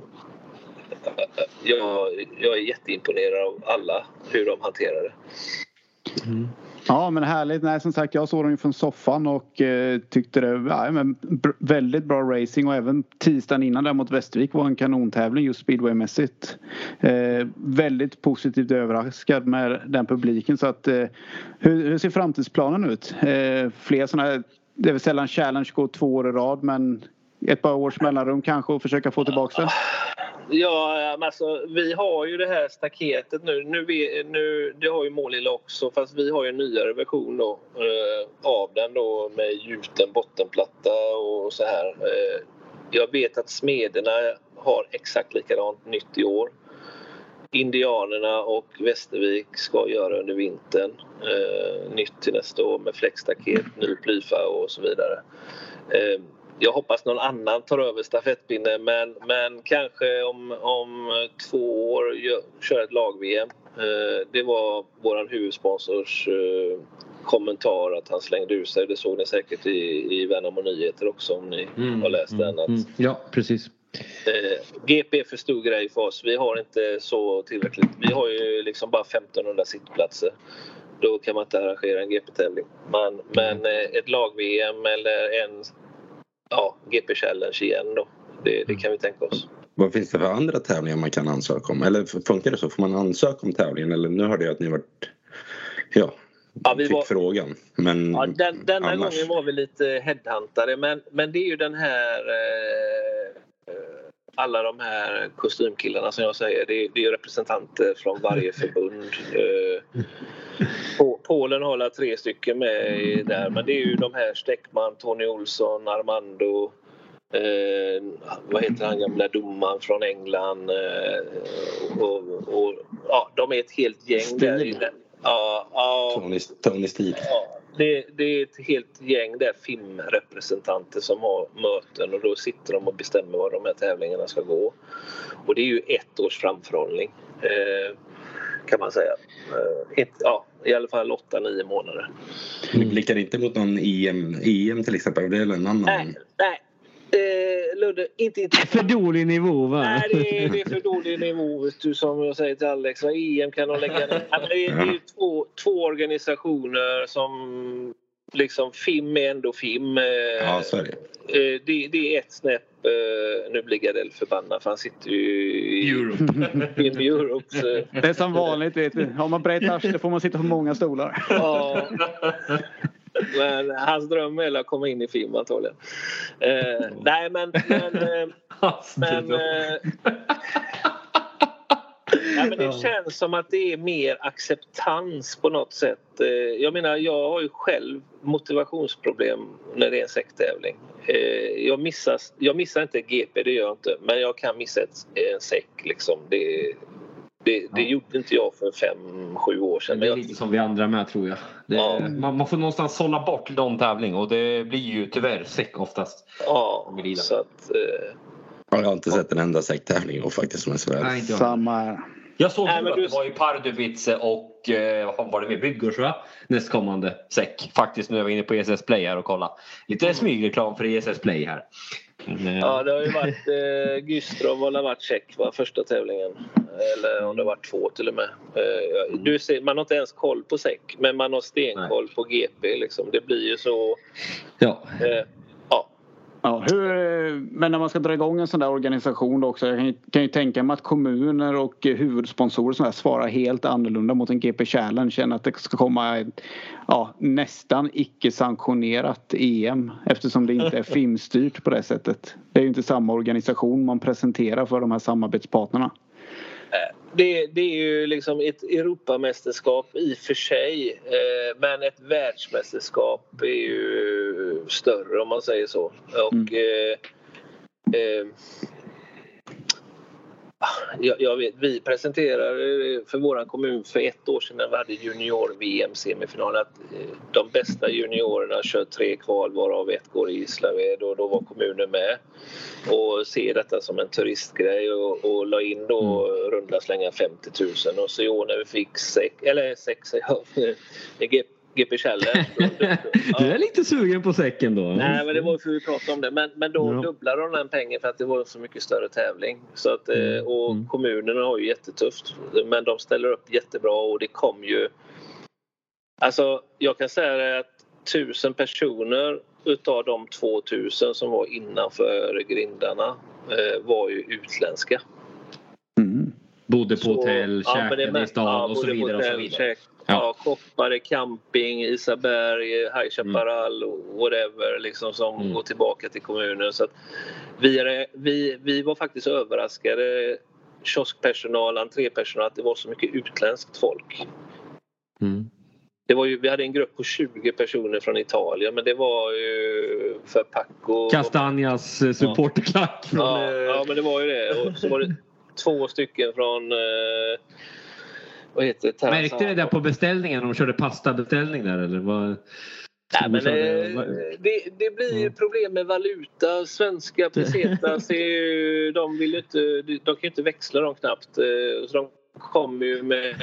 jag, jag är jätteimponerad av alla, hur de hanterar det. Mm. Ja men härligt. Nej som sagt jag såg dem ju från soffan och eh, tyckte det var ja, väldigt bra racing och även tisdagen innan där mot Västervik var en kanontävling just speedwaymässigt. Eh, väldigt positivt överraskad med den publiken så att eh, hur, hur, ser framtidsplanen ut? Eh, fler sådana här, det är väl sällan Challenge går två år i rad men ett par års mellanrum kanske och försöka få tillbaka det? Ja, alltså, vi har ju det här staketet nu. nu, vi, nu det har ju Målilla också fast vi har ju en nyare version då, eh, av den då med gjuten bottenplatta och så här. Eh, jag vet att Smederna har exakt likadant nytt i år. Indianerna och Västervik ska göra under vintern. Eh, nytt till nästa år med fläktstaket, ny plyfa och så vidare. Eh, jag hoppas någon annan tar över stafettpinnen men, men kanske om, om två år kör ett lag-VM. Eh, det var vår huvudsponsors eh, kommentar att han slängde ur sig. Det såg ni säkert i, i Värnamo Nyheter också om ni mm, har läst den. Att, mm, ja, precis. Eh, GP är för stor grej för oss. Vi har inte så tillräckligt. Vi har ju liksom bara 1500 sittplatser. Då kan man inte arrangera en GP-tävling. Men, men eh, ett lag-VM eller en ja, GP Challenge igen då. Det, det kan vi tänka oss. Vad finns det för andra tävlingar man kan ansöka om? Eller funkar det så? Får man ansöka om tävlingen? Eller nu hörde jag att ni varit... Ja, ja vi fick var, frågan. Men ja, den, denna annars... gången var vi lite headhuntade men, men det är ju den här eh, alla de här kostymkillarna som jag säger, det, det är representanter från varje förbund. Eh, Polen håller tre stycken med där men det är ju de här Steckman, Tony Olsson, Armando Eh, vad heter han gamla domaren från England? Eh, och, och, ja, de är ett helt gäng Stil. där inne. Ja, ja, Tony, Tony Stil. Ja, det, det, är ett helt gäng där filmrepresentanter som har möten och då sitter de och bestämmer var de här tävlingarna ska gå. Och det är ju ett års framförhållning eh, kan man säga. Eh, ett, ja, I alla fall 8-9 månader. Ni blickar inte mot någon EM, EM till exempel? Det är en annan? Nej, nej Eh, Ludde, inte, inte... För dålig nivå va? Nej, det är, det är för dålig nivå du, som jag säger till Alex. EM kan de lägga ner. Det är, det är två, två organisationer som liksom FIM är ändå FIM. Eh, ja, så är det. Eh, det, det är ett snäpp Uh, nu blir Gardell förbannad för han sitter ju i Europe. I Europe Det är som vanligt. Vet du. Har man brett arsle får man sitta på många stolar. Ja. Men hans dröm är att komma in i film antagligen. Eh, nej men... men, eh, men eh, Ja, men det känns som att det är mer acceptans på något sätt. Eh, jag menar, jag har ju själv motivationsproblem när det är en säcktävling. Eh, jag missar, jag missar inte GP, det gör jag inte. Men jag kan missa ett, en säck liksom. Det, det, det ja. gjorde inte jag för fem, sju år sedan. Det är lite som vi andra med tror jag. Det, ja. man, man, får någonstans sålla bort någon tävling och det blir ju tyvärr säck oftast. Ja, så att... Eh... Jag har inte sett en enda säcktävling och faktiskt som är så Samma här. Jag såg Nej, att du- det var ju Pardubice och eh, vad var det med Bygggårds va? Nästkommande säck. Faktiskt nu är vi inne på ESS Play här och kolla. Lite smygreklam för ESS Play här. Eh, Ja, det har ju varit eh, Gystrov har varit check va, första tävlingen. Eller om det var två till och med. Eh, du ser, man har inte ens koll på säck men man har stenkoll på GP. Liksom. Det blir ju så. ja. Eh, ja. Ja, hur, eh, men när man ska dra igång en sån där organisation också. Jag kan ju, kan ju tänka mig att kommuner och eh, huvudsponsorer som här svarar helt annorlunda mot en GP Challenge än att det ska komma ja, nästan icke-sanktionerat EM eftersom det inte är filmstyrt på det sättet. Det är ju inte samma organisation man presenterar för de här samarbetspartnerna. Det, det är ju liksom ett Europamästerskap i och för sig. Eh, men ett världsmästerskap är ju större om man säger så. Och, eh, eh, jag, jag vet, vi presenterade för vår kommun för ett år sedan när vi hade junior-VM-semifinal att eh, de bästa juniorerna kör tre kval varav ett går i Gislaved och då var kommunen med. Och ser detta som en turistgrej och, och la in då runda slänga 50 000 och så i år när vi fick sex, eller sex, ja, G- GP Challenge. Du är lite sugen på säcken då? Nej, men det var för att vi pratade om det. Men, men då Ja. dubblade de den pengen för att det var en så mycket större tävling. Så att, eh, och Mm. kommunerna har ju jättetufft. Men de ställer upp jättebra och det kom ju... Alltså, jag kan säga det att tusen personer utav de 2000 som var innanför grindarna eh, var ju utländska. Mm. Bodde på Så- hotell, ja, käkade i mest- stan ja, och så vidare. Och så vidare. käk- Ja, Koppare, camping, Isaberg, High Chaparral och whatever liksom som Mm. går tillbaka till kommunen. Så att vi, är, vi, vi var faktiskt överraskade, kioskpersonal, entrépersonal, att det var så mycket utländskt folk. Mm. Det var ju, vi hade en grupp på 20 personer från Italien men det var ju för Paco. Castagnas eh, supporterklack. från, Ja, eh, ja, men det var ju det. Och så var det två stycken från... Eh, vad heter det? Märkte ni det där på beställningen? De körde pastabeställning där eller? Vad? Nej, men, eh, det, det blir ju problem med valuta. Svenska pesetas är ju, de vill ju inte, de kan ju inte växla dem knappt. Eh, Så de kommer ju med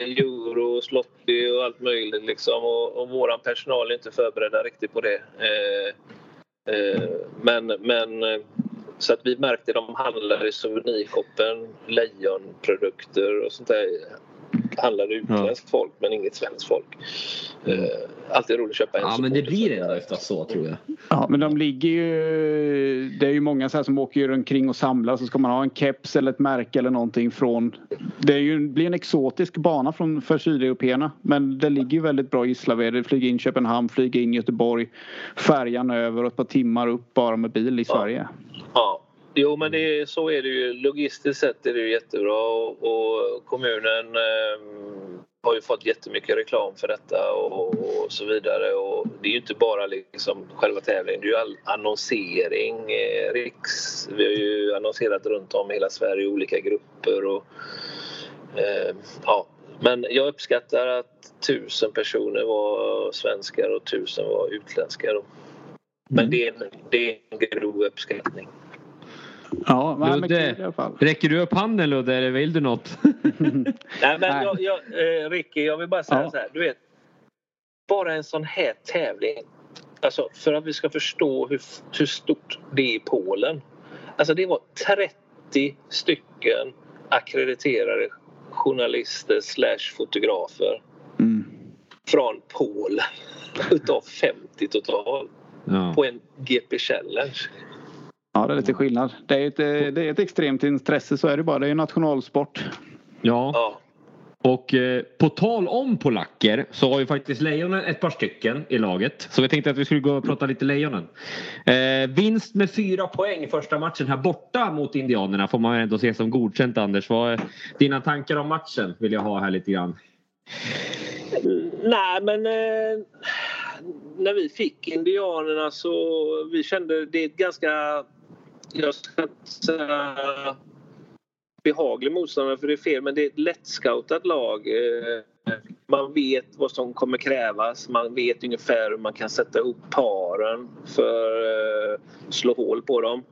euro, zloty och allt möjligt liksom. Och, och våran personal är inte förberedda riktigt på det. Eh, eh, Men, men eh, så att vi märkte de handlade i souvenirshoppen, lejonprodukter och sånt där handlade utländskt folk men inget svenskt folk. Eh, alltid roligt att köpa en Ja men det blir ändå efter så tror jag. Ja men de ligger ju... Det är ju många så här som åker ju omkring och samlar så ska man ha en keps eller ett märke eller någonting från... Det är ju, blir en exotisk bana från, för sydeuropeerna men det ligger ju väldigt bra i Gislaved. Flyga in Köpenhamn, flyga in Göteborg, färjan över och ett par timmar upp bara med bil i Sverige. Ja. Jo men det, så är det ju. Logistiskt sett är det ju jättebra och, och kommunen eh, har ju fått jättemycket reklam för detta och, och så vidare. Och det är ju inte bara liksom själva tävlingen, det är ju all annonsering. Eh, Riks, vi har ju annonserat runt om i hela Sverige i olika grupper. Och, eh, ja. Men jag uppskattar att tusen personer var svenskar och tusen var utländska. Då. Men det är, en, det är en grov uppskattning. Ja, men, Ludde. i alla fall. Räcker du upp handen Ludde eller vill du något? Nej, men jag, jag, eh, Ricky, jag vill bara säga Ja. så här. Du vet, bara en sån här tävling. Alltså för att vi ska förstå hur, hur stort det är i Polen. Alltså det var 30 stycken akkrediterade journalister slash fotografer Mm. från Polen. Utav 50 totalt Ja. på en GP Challenge. Ja, det är lite skillnad. Det är ett, eh, det är ett extremt intresse, så är det bara. Det är en nationalsport. ja. Ja. Och eh, på tal om polacker så har ju faktiskt Lejonen ett par stycken i laget. Så vi tänkte att vi skulle gå och prata lite Lejonen. Eh, vinst med fyra poäng i första matchen här borta mot Indianerna får man ändå se som godkänt Anders. Vad är dina tankar om matchen vill jag ha här lite grann. Nej, men eh, när vi fick Indianerna så vi kände det är ett ganska, jag ska inte säga behaglig motståndare för det är fel, men det är ett lättscoutat lag. Eh, man vet vad som kommer krävas. Man vet ungefär hur man kan sätta upp paren för att slå hål på dem.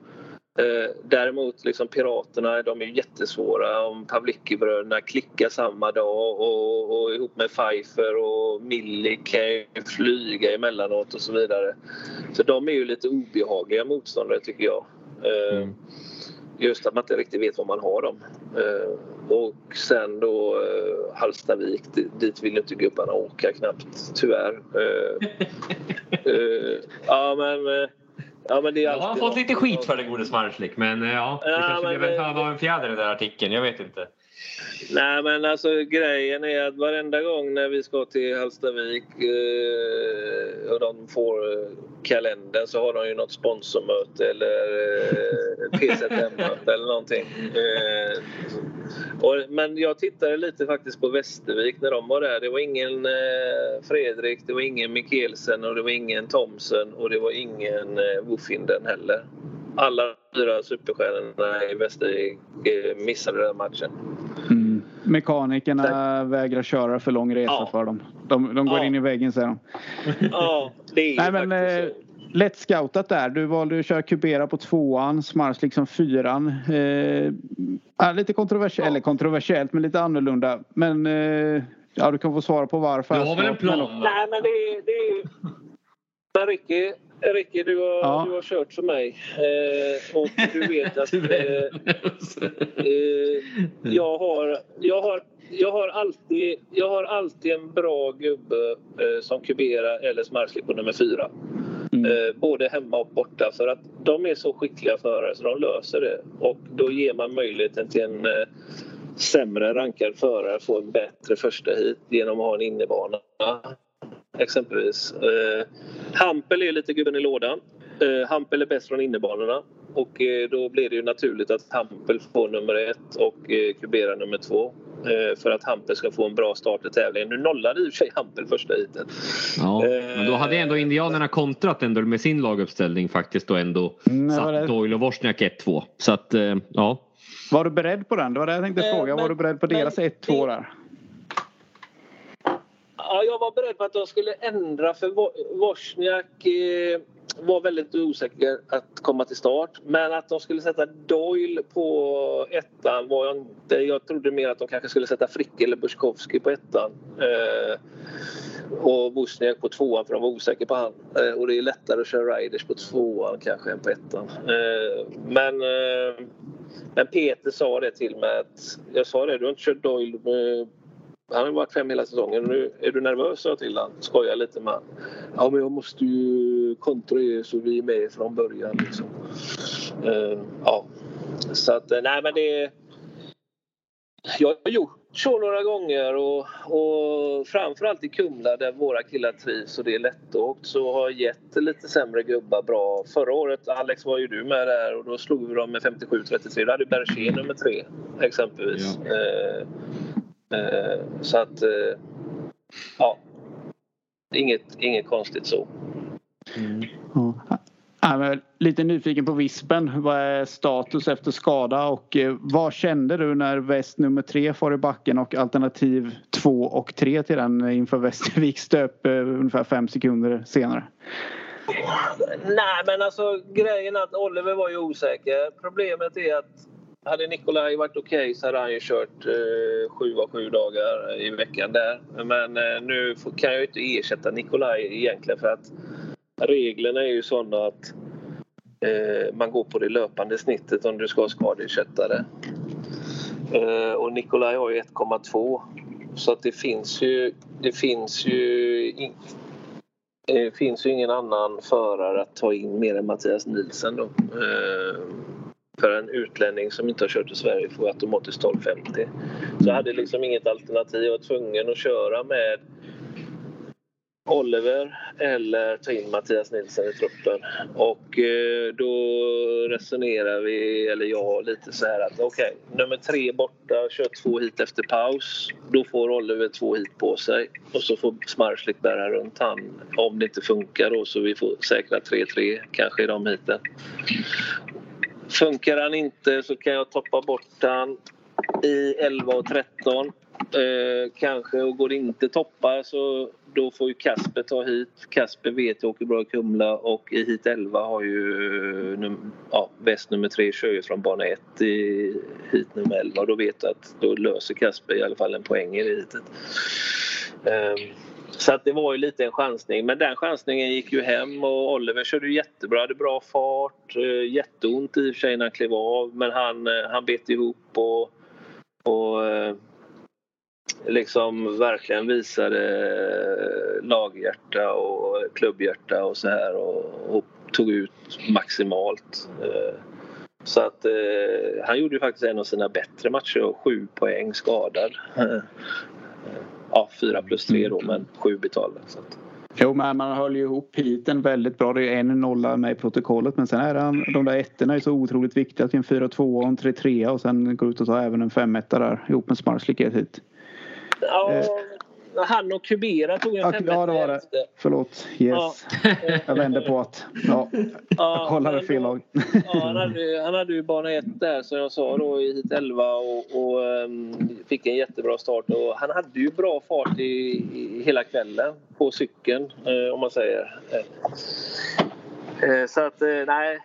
Eh, däremot liksom Piraterna, de är jättesvåra. Om Pavlicki-bröderna klickar samma dag och, och ihop med Pfeiffer och Millie kan ju flyga emellanåt och så vidare. Så de är ju lite obehagliga motståndare tycker jag. Eh, Mm. Just att man inte riktigt vet var man har dem. Eh, och sen då eh, Hallstavik, di- dit vill ju inte gubbarna åka knappt tyvärr. Eh, eh, ja men... Ja, men det är Jag har fått lite skit för den gode Smarslik men eh, ja, det Ja, kanske men blev en det- höna och en fjäder i den där artikeln. Jag vet inte. Nej men alltså grejen är att varenda gång när vi ska till Hallstavik eh, och de får eh, kalendern så har de ju något sponsormöte eller eh, PZM-möte eller någonting. Eh, och, men jag tittade lite faktiskt på Västervik när de var där. Det var ingen eh, Fredrik, det var ingen Mikkelsen och det var ingen Thomsen och det var ingen eh, Woffinden heller. Alla fyra superstjärnorna i Västervik missade den matchen. Mm. Mekanikerna vägrar köra för lång resa Ja. för dem. De, de går Ja. in i väggen säger de. Ja, det är Nej men faktiskt eh, så. lätt scoutat där. Du valde att köra Kubera på tvåan, Smars liksom fyran. Eh, ja, lite kontroversiellt, eller kontroversiellt men lite annorlunda. Men eh, ja, du kan få svara på varför. Du har väl en plan? Nej, men det, är- det är Ricky, Ricky du, har, Ja. du har kört för mig. Eh, och du vet att eh, eh, jag, har, jag, har, jag, har alltid, jag har alltid en bra gubbe eh, som Kubera eller Smarslik på nummer fyra. Mm. Eh, både hemma och borta för att de är så skickliga förare så de löser det. Och då ger man möjligheten till en eh, sämre rankad förare att få en bättre första hit genom att ha en innebana. Exempelvis. Eh, Hampel är lite gubben i lådan. Eh, Hampel är bäst från innebanorna. Och eh, då blir det ju naturligt att Hampel får nummer ett och eh, Kubera nummer två. Eh, för att Hampel ska få en bra start i tävlingen. Nu nollade i och för sig Hampel första heatet. Ja, Eh, men då hade ändå indianerna kontrat ändå med sin laguppställning faktiskt och ändå var satt det. Doyle och Wozniak 1-2. Så att eh, ja. Var du beredd på den? Det var det jag tänkte Eh, fråga. Var du beredd på deras 1-2 det- där? Ja, jag var beredd på att de skulle ändra för Wozniak eh, var väldigt osäker att komma till start. Men att de skulle sätta Doyle på ettan var jag inte. Jag trodde mer att de kanske skulle sätta Frick eller Buskowski på ettan. Eh, och Wozniak på tvåan för de var osäkra på han. Eh, och det är lättare att köra Riders på tvåan kanske än på ettan. Eh, men, eh, men Peter sa det till mig att jag sa det, du har inte kört Doyle med han har varit fem hela säsongen. Nu är du nervös sa jag till han. Skojar lite med. Ja men jag måste ju kontra er så vi är med från början liksom. Eh, ja. Så att eh, nej men det jag har gjort så några gånger och, och framförallt i Kumla där våra killar trivs och det är lättåkt så har gett lite sämre gubbar bra. Förra året, Alex var ju du med där och då slog vi dem med 57-33. Då hade Berger nummer tre exempelvis. Eh, eh, så att eh, ja, inget, inget konstigt så. Ja. Ja, lite nyfiken på Vispen. Vad är status efter skada och eh, vad kände du när väst nummer tre får i backen och alternativ två och tre till den inför Västervik stöp eh, ungefär fem sekunder senare? Nej, men alltså grejen att Oliver var ju osäker. Problemet är att hade Nikolaj varit okej så hade han ju kört eh, sju av sju dagar i veckan där. Men eh, nu får, kan jag ju inte ersätta Nikolaj egentligen för att reglerna är ju sådana att eh, man går på det löpande snittet om du ska ha skadeersättare. Eh, och Nikolaj har ju 1,2 så att det finns ju, det finns ju in, det finns ju ingen annan förare att ta in mer än Mattias Nielsen då. Eh, för en utlänning som inte har kört i Sverige får automatiskt 1250. Så jag hade liksom inget alternativ. Jag var tvungen att köra med Oliver eller ta in Mattias Nilsson i truppen. Och eh, då resonerar vi, eller jag, lite så här att okej, nummer tre borta, kör två hit efter paus. Då får Oliver två hit på sig och så får Smarslik bära runt han. Om det inte funkar då så vi får säkra 3-3 kanske i de hiten. Funkar han inte så kan jag toppa bort han i 11 och 13. Eh, kanske och går det inte toppa så då får ju Kasper ta hit. Kasper vet jag åker bra i Kumla och i hit 11 har ju ja, väst nummer 3 kör ju från bana 1 i hit nummer 11 och då vet du att då löser Kasper i alla fall en poäng i det hitet. Ehm, så att det var ju lite en chansning men den chansningen gick ju hem och Oliver körde ju jättebra, hade bra fart. Eh, jätteont i och för sig när han klev av men han, eh, han bet ihop och, och eh, liksom verkligen visade laghjärta och klubbhjärta och så här och, och tog ut maximalt. Så att han gjorde ju faktiskt en av sina bättre matcher och sju poäng skadad ja, fyra plus tre då men sju betalda. Så att. Jo, men man höll ju ihop hiten väldigt bra. Det är en nolla med i protokollet men sen är han, de där ettorna är så otroligt viktiga till en 4-2 och en 3-3 och sen går ut och tar även en 5 där ihop med Smarslik hit. Ja, eh, han och Kubera tog en ja, Ja, det var det. Förlåt. Yes. Ja. jag vände på att... Ja, jag kollade fel lag. ja, han, hade, han hade ju bana 1 där som jag sa då i hit 11 och, och um, fick en jättebra start. Och han hade ju bra fart i, i hela kvällen på cykeln eh, om man säger. Eh, så att eh, nej,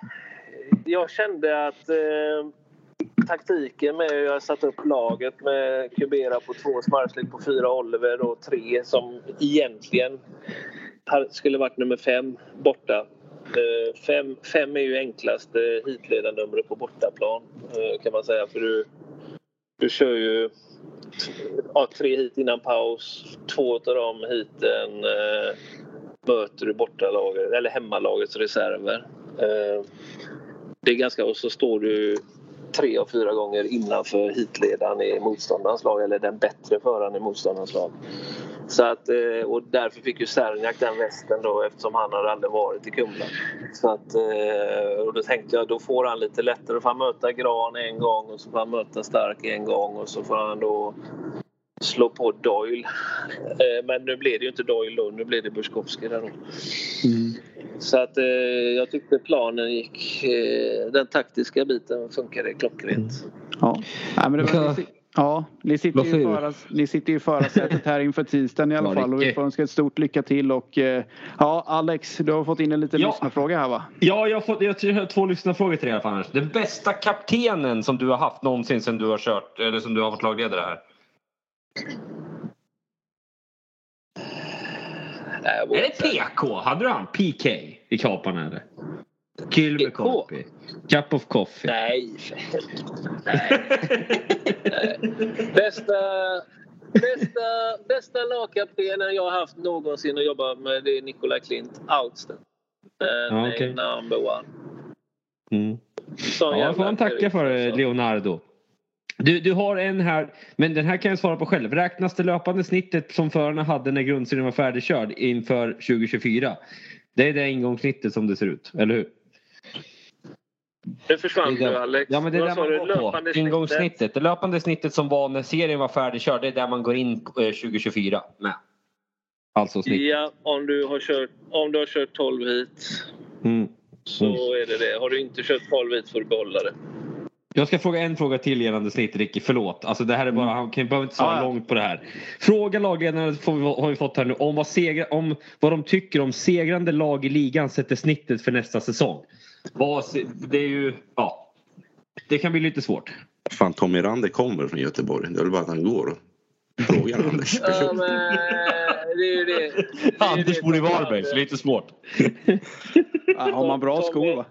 jag kände att eh, taktiken med hur jag satt upp laget med Kubera på två, Smarslik på fyra, Oliver och tre som egentligen skulle varit nummer fem borta. Eh, fem, fem är ju enklaste eh, hitledarnumret på bortaplan eh, kan man säga för du, du kör ju ja, tre hit innan paus. Två av de hiten eh, möter du bortalaget eller hemmalagets reserver. Eh, det är ganska och så står du tre och fyra gånger innanför hitledaren i motståndarens lag eller den bättre föraren i motståndarens lag. Så att, eh, och därför fick ju Serniak den västen då eftersom han hade aldrig varit i Kumla. Så att, eh, och då tänkte jag då får han lite lättare. Då får han möta Gran en gång och så får han möta Stark en gång och så får han då slå på Doyle. Eh, men nu blev det ju inte Doyle då, nu blev det Buskowski där då. Mm. Så att eh, jag tyckte planen gick... Eh, den taktiska biten funkade klockrent. Mm. Ja. ja, men det var, ja ni, sitter ju föras, ni sitter ju i förarsätet här inför tisdagen i alla fall och vi får önska ett stort lycka till och ja Alex du har fått in en liten ja. lyssnarfråga här va? Ja jag har fått jag har två lyssnarfrågor till dig i alla fall. Den bästa kaptenen som du har haft någonsin sen du har kört eller som du har varit lagledare här? Är det PK? Hade du han PK i kapan eller? Kylmäkorpi? Cup of coffee? Nej, Nej. Nej. Bästa, bästa, bästa lagkaptenen jag har haft någonsin att jobba med det är Nikolaj Klint. Outstanding. Ja, okay. Number one. Mm. Ja, får man tacka för Leonardo. Du, du har en här, men den här kan jag svara på själv. Räknas det löpande snittet som förarna hade när grundserien var färdigkörd inför 2024? Det är det ingångssnittet som det ser ut, eller hur? Nu försvann du Alex. Ja men det är där man går på. Ingångssnittet. Det löpande snittet som var när serien var färdigkörd. Det är där man går in 2024 eh, med. Alltså snittet. Ja, om du har kört, om du har kört 12 hit. Mm. Så mm. är det det. Har du inte kört 12 hit får du behålla det. Jag ska fråga en fråga till gällande snitt Ricky, förlåt. Alltså det här är bara, mm. han kan, behöver inte svara ah, långt på det här. Fråga lagledarna har vi fått här nu om vad, segra, om vad de tycker om segrande lag i ligan sätter snittet för nästa säsong. Vad, det är ju, ja. Det kan bli lite svårt. Fan Tommy Rander kommer från Göteborg. Det är väl bara att han går. Fråga Anders person. Ja, men, det är det. det är Anders bor i Varberg så lite svårt. Ja, har man bra skor va?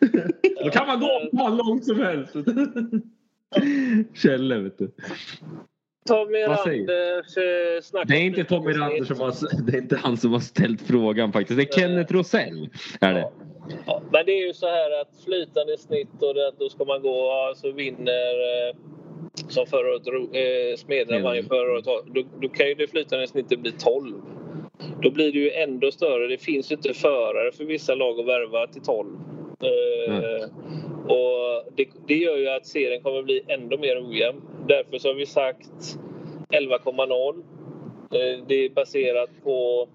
Då kan man gå hur långt som helst. Kjelle vet du. Tommy Randers eh, Det är inte Tommy Rander som har, det är inte han som har ställt frågan faktiskt. Det är Kenneth Rosell. Är det. Ja, men det är ju så här att flytande snitt och det, då ska man gå, alltså vinner eh, som förra året, eh, Smedjan vann ju förra året. Då, då kan ju det flytande snittet bli 12. Då blir det ju ändå större. Det finns ju inte förare för vissa lag att värva till 12. Mm. och det, det, gör ju att serien kommer bli ändå mer ojämn. Därför så har vi sagt 11,0. Eh, det är baserat på,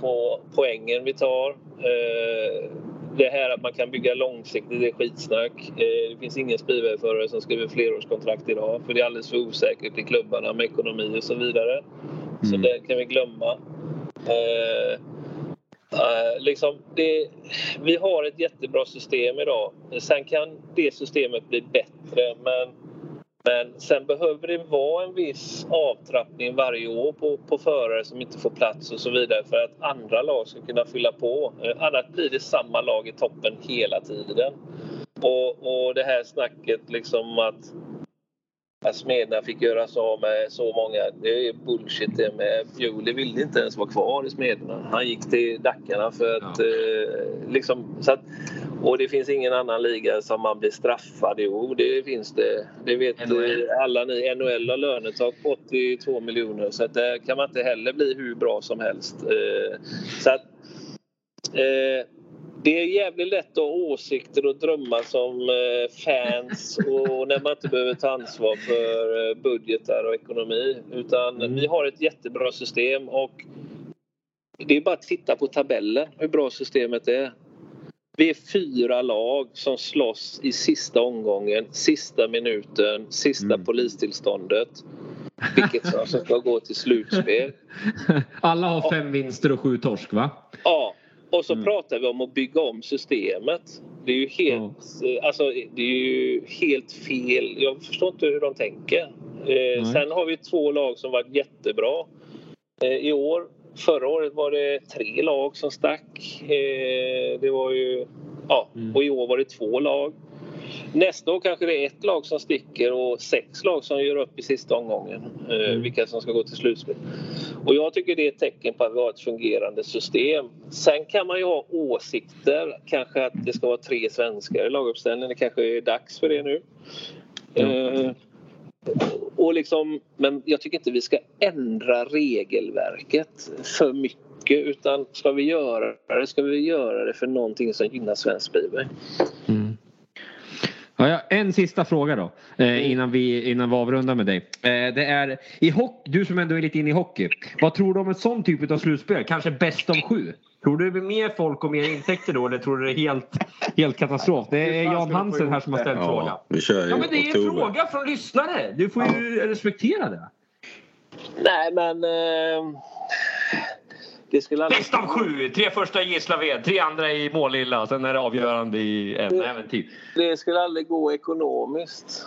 på poängen vi tar. Eh, det här att man kan bygga långsiktigt det är skitsnack. Eh, det finns ingen speedwayförare som skriver flerårskontrakt idag för det är alldeles för osäkert i klubbarna med ekonomi och så vidare. Mm. Så det kan vi glömma. Eh, eh, liksom det, vi har ett jättebra system idag. Sen kan det systemet bli bättre men, men sen behöver det vara en viss avtrappning varje år på, på förare som inte får plats och så vidare för att andra lag ska kunna fylla på. Eh, annars blir det samma lag i toppen hela tiden. Och, och det här snacket liksom att att Smedna fick göra sig av med så många. Det är bullshit det med. Bjuli ville inte ens vara kvar i Smedna. Han gick till Dackarna för att... Ja. Eh, liksom, så att, och det finns ingen annan liga som man blir straffad. Jo, det finns det. Det vet NHL. alla ni. NHL har lönetak på 82 miljoner så att där kan man inte heller bli hur bra som helst. Eh, så att, eh, det är jävligt lätt att ha åsikter och drömmar som eh, fans och när man inte behöver ta ansvar för eh, budgetar och ekonomi. Utan mm. vi har ett jättebra system och det är bara att titta på tabellen hur bra systemet är. Vi är fyra lag som slåss i sista omgången, sista minuten, sista mm. polistillståndet. Vilket som ska gå till slutspel. Alla har fem vinster och sju torsk va? Ja, och så mm. pratar vi om att bygga om systemet. Det är ju helt, mm. alltså, det är ju helt fel. Jag förstår inte hur de tänker. Eh, sen har vi två lag som varit jättebra eh, i år. Förra året var det tre lag som stack. Eh, det var ju, ja, mm. och i år var det två lag. Nästa år kanske det är ett lag som sticker och sex lag som gör upp i sista omgången. Eh, mm. Vilka som ska gå till slutspel. Och jag tycker det är ett tecken på att vi har ett fungerande system. Sen kan man ju ha åsikter. Kanske att det ska vara tre svenskar i laguppställningen. Det kanske är dags för det nu. Eh, och liksom, men jag tycker inte vi ska ändra regelverket för mycket utan ska vi göra det ska vi göra det för någonting som gynnar svensk speedway. Mm. Ja, ja, en sista fråga då eh, mm. innan, vi, innan vi avrundar med dig. Eh, det är i hockey, du som ändå är lite inne i hockey. Vad tror du om en sån typ av slutspel? Kanske bäst av sju? Tror du det blir mer folk och mer intäkter då eller tror du det är helt, helt katastrof? Det är Jan Hansen här som har ställt ja, frågan. Vi kör ja, men det är en fråga från lyssnare. Du får ju ja. respektera det. Nej men... Eh det skulle aldrig... Bäst av sju! Tre första i Gislaved, tre andra i Målilla. Sen är det avgörande i en det, äventyr. Det skulle aldrig gå ekonomiskt.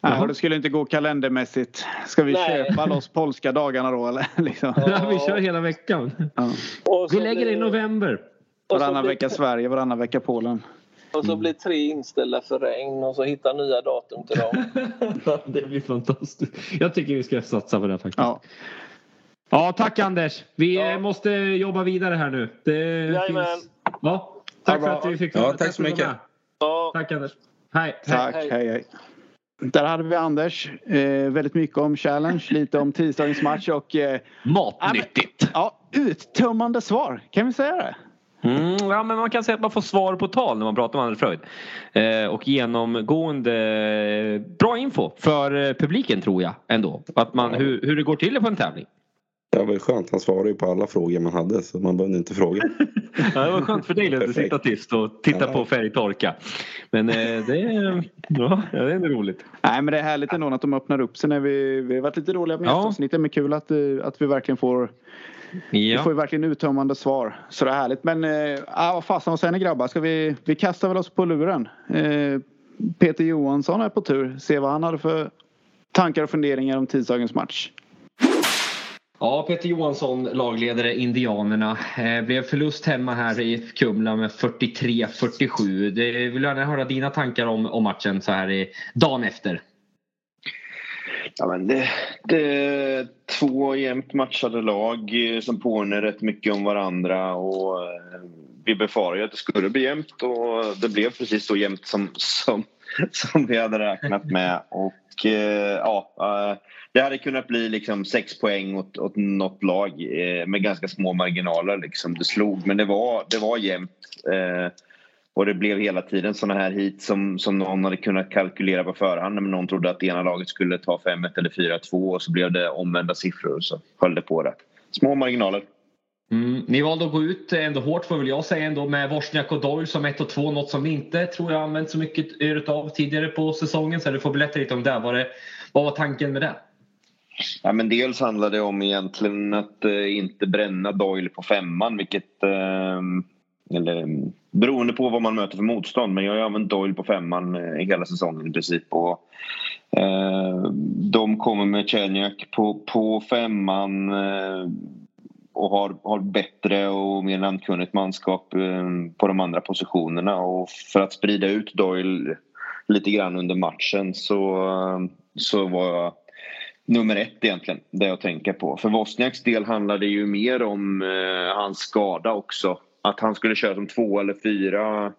Ja, det skulle inte gå kalendermässigt. Ska vi Nej. köpa loss polska dagarna då eller? Liksom. Ja. vi kör hela veckan. Ja. Vi lägger det i november. Varannan vecka Sverige, varannan vecka Polen. Och så blir tre inställda för regn och så hitta nya datum till dem. det blir fantastiskt. Jag tycker vi ska satsa på det faktiskt. Ja. Ja, tack Anders. Vi ja. måste jobba vidare här nu. Det finns... ja, tack för att vi fick ja, Tack så mycket. Ja. Tack Anders. Hej. Tack. Hej. hej, hej. Där hade vi Anders. Eh, väldigt mycket om challenge, lite om tisdagens match och... Eh, Matnyttigt. Ja, uttömmande svar. Kan vi säga det? Mm, ja, men man kan säga att man får svar på tal när man pratar med Anders Fröjd. Eh, och genomgående eh, bra info för eh, publiken tror jag ändå. Att man, hur, hur det går till på en tävling. Det var skönt. Han svarade ju på alla frågor man hade så man behövde inte fråga. ja, det var skönt för dig att sitta tyst och titta ja. på färgtorka. Men eh, det, är, ja, det är roligt. Nej men det är härligt ändå att de öppnar upp sig när vi, vi har varit lite dåliga med ja. Men kul att, eh, att vi verkligen får Ja. Vi får ju verkligen uttömmande svar. Så det är härligt. Men äh, vad fasen vad säger ni grabbar? Ska vi, vi kastar väl oss på luren. Äh, Peter Johansson är på tur. Se vad han hade för tankar och funderingar om tisdagens match. Ja, Peter Johansson, lagledare Indianerna. Eh, blev förlust hemma här i Kumla med 43-47. Det vill gärna höra dina tankar om, om matchen så här i, dagen efter. Ja, men det, det är två jämnt matchade lag eh, som påminner rätt mycket om varandra. Och eh, vi befarade att det skulle bli jämnt och det blev precis så jämnt som, som, som vi hade räknat med. Och eh, ja, eh, det hade kunnat bli liksom sex poäng åt, åt något lag eh, med ganska små marginaler. Liksom. Det slog, men det var, det var jämnt. Eh, och det blev hela tiden såna här hit som, som någon hade kunnat kalkylera på förhand. Men någon trodde att ena laget skulle ta 5-1 eller 4-2 och så blev det omvända siffror och så höll det på det. Små marginaler. Mm, ni valde att gå ut ändå hårt får väl jag säga ändå med Wozniak och Doyle som 1 och 2. Något som ni inte tror jag använt så mycket av tidigare på säsongen. Så du får berätta lite om det. Var det vad var tanken med det? Ja, men dels handlar det om egentligen att eh, inte bränna Doyle på femman vilket eh, eller, mm, beroende på vad man möter för motstånd men jag har använt Doyle på femman eh, hela säsongen i princip. Och, eh, de kommer med Chenjak på, på femman eh, och har, har bättre och mer namnkunnigt manskap eh, på de andra positionerna och för att sprida ut Doyle lite grann under matchen så, så var jag nummer ett egentligen, det jag tänker på. För Wozniaks del handlar det ju mer om eh, hans skada också. Att han skulle köra som två eller fyra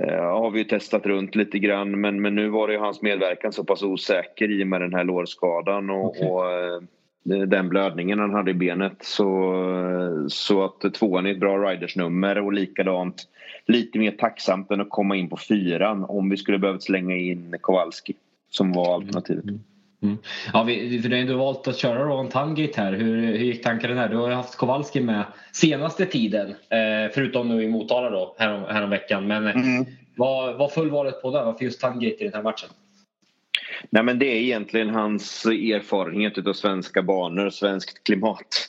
eh, har vi ju testat runt lite grann men, men nu var det ju hans medverkan så pass osäker i och med den här lårskadan och, okay. och eh, den blödningen han hade i benet. Så, så att tvåan är ett bra ridersnummer och likadant lite mer tacksamt än att komma in på fyran om vi skulle behövt slänga in Kowalski som var alternativet. Mm. Mm. Ja, vi, för du har ändå valt att köra en Tangate här. Hur, hur gick tankarna där? Du har ju haft Kowalski med senaste tiden. Eh, förutom nu i Motala då, härom, härom veckan. Men mm. vad, vad föll valet på där? Varför just Tangate i den här matchen? Nej, men det är egentligen hans erfarenhet av svenska banor, svenskt klimat.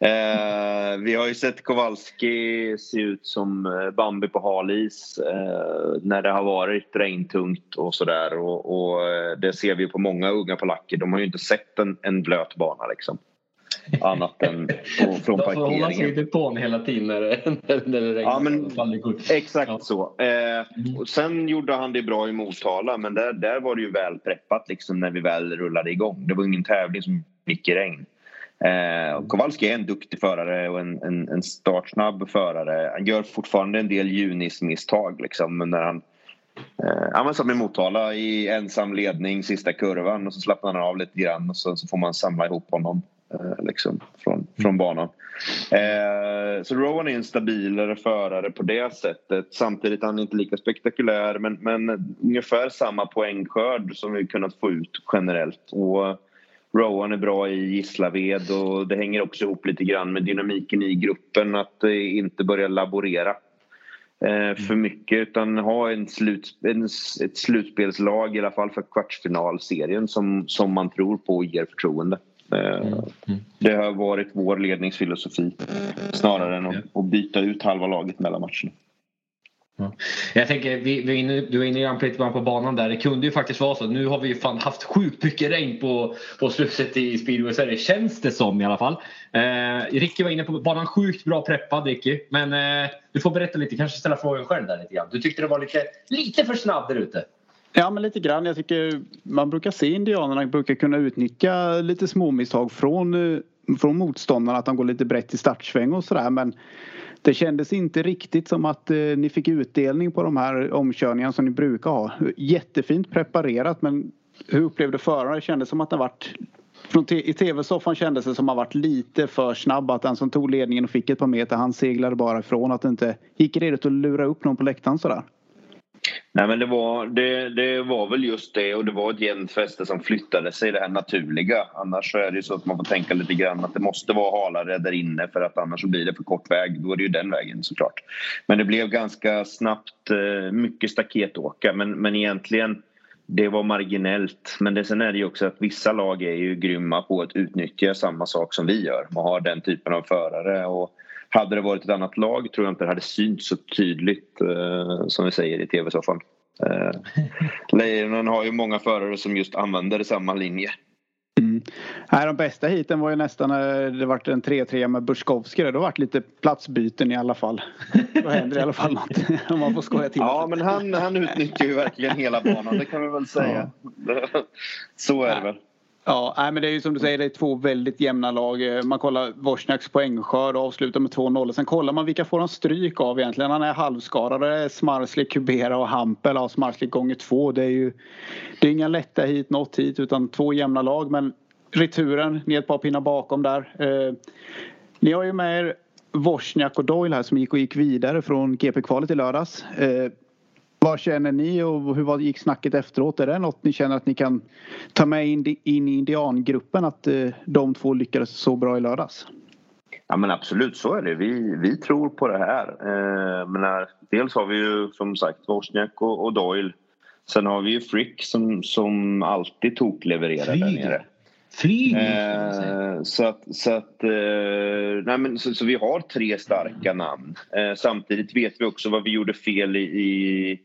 Eh, vi har ju sett Kowalski se ut som eh, Bambi på halis eh, när det har varit regntungt och sådär. Och, och, eh, det ser vi på många unga polacker. De har ju inte sett en, en blöt bana liksom. Annat än på, från parkeringen. De får hålla sig i depån hela tiden när det, när det regnar. Ja, men, exakt ja. så. Eh, och sen gjorde han det bra i Motala men där, där var det ju väl preppat liksom när vi väl rullade igång. Det var ingen tävling som gick i regn. Eh, Kowalski är en duktig förare och en, en, en startsnabb förare. Han gör fortfarande en del junismisstag liksom när han Eh, han satt med Motala i ensam ledning sista kurvan och så slappnar han av lite grann och så, så får man samla ihop honom liksom, från, från banan. Eh, så Rowan är en stabilare förare på det sättet. Samtidigt är han inte lika spektakulär men, men ungefär samma poängskörd som vi kunnat få ut generellt. Och Rowan är bra i Gislaved och det hänger också ihop lite grann med dynamiken i gruppen att inte börja laborera eh, för mm. mycket utan ha en slut, en, ett slutspelslag i alla fall för kvartsfinalserien som, som man tror på och ger förtroende. Eh, mm. Det har varit vår ledningsfilosofi snarare än att, att byta ut halva laget mellan matcherna. Jag tänker, vi, vi inne, du var inne lite på banan där. Det kunde ju faktiskt vara så. Nu har vi ju fan haft sjukt mycket regn på, på slutet i speedway Sverige. Känns det som i alla fall. Eh, Ricky var inne på banan. Sjukt bra preppad Ricky. Men eh, du får berätta lite. Kanske ställa frågan själv där lite grann. Du tyckte det var lite, lite för snabb där ute. Ja men lite grann. Jag tycker man brukar se indianerna brukar kunna utnyttja lite småmisstag från, eh, från motståndarna. Att de går lite brett i startsväng och sådär. Men det kändes inte riktigt som att eh, ni fick utdelning på de här omkörningarna som ni brukar ha. Jättefint preparerat men hur upplevde föraren? Det kändes som att det varit från I tv-soffan kändes det som att han varit lite för snabb. Att den som tog ledningen och fick ett par meter han seglade bara ifrån. Att det inte gick redigt att lura upp någon på läktaren sådär. Nej men det var, det, det var väl just det och det var ett jämnt fäste som flyttade sig det här naturliga. Annars så är det ju så att man får tänka lite grann att det måste vara halare där inne för att annars så blir det för kort väg. Då är det ju den vägen såklart. Men det blev ganska snabbt eh, mycket staketåka men, men egentligen det var marginellt. Men det, sen är det ju också att vissa lag är ju grymma på att utnyttja samma sak som vi gör. Man har den typen av förare och hade det varit ett annat lag tror jag inte det hade synts så tydligt eh, som vi säger i tv-soffan. Eh, Lejonen har ju många förare som just använder samma linje. Mm. Nej, de bästa hiten var ju nästan när det var en 3-3 med Buskowski. Det har varit lite platsbyten i alla fall. Då händer i alla fall något om man får skoja till Ja, men han, han utnyttjar ju verkligen hela banan. Det kan vi väl säga. Ja. Så är det väl. Ja, nej, men det är ju som du säger, det är två väldigt jämna lag. Eh, man kollar Wozniaks poängskörd och avslutar med 2-0. Sen kollar man vilka får han stryk av egentligen. Han är halvskadad. Det är Smarslik, Kubera och Hampel. Ja, Smarslik gånger två. Det är ju det är inga lätta hit, något hit, utan två jämna lag. Men returen, ni är ett par pinnar bakom där. Eh, ni har ju med er Wozniak och Doyle här som gick och gick vidare från GP-kvalet i lördags. Eh, vad känner ni och hur gick snacket efteråt? Är det något ni känner att ni kan ta med in, in i indiangruppen att eh, de två lyckades så bra i lördags? Ja men absolut så är det. Vi, vi tror på det här. Eh, men dels har vi ju som sagt Wozniak och, och Doyle. Sen har vi ju Frick som, som alltid toklevererar där nere. Flyg Eh, så att, så, att eh, nej men, så, så vi har tre starka namn. Eh, samtidigt vet vi också vad vi gjorde fel i, i,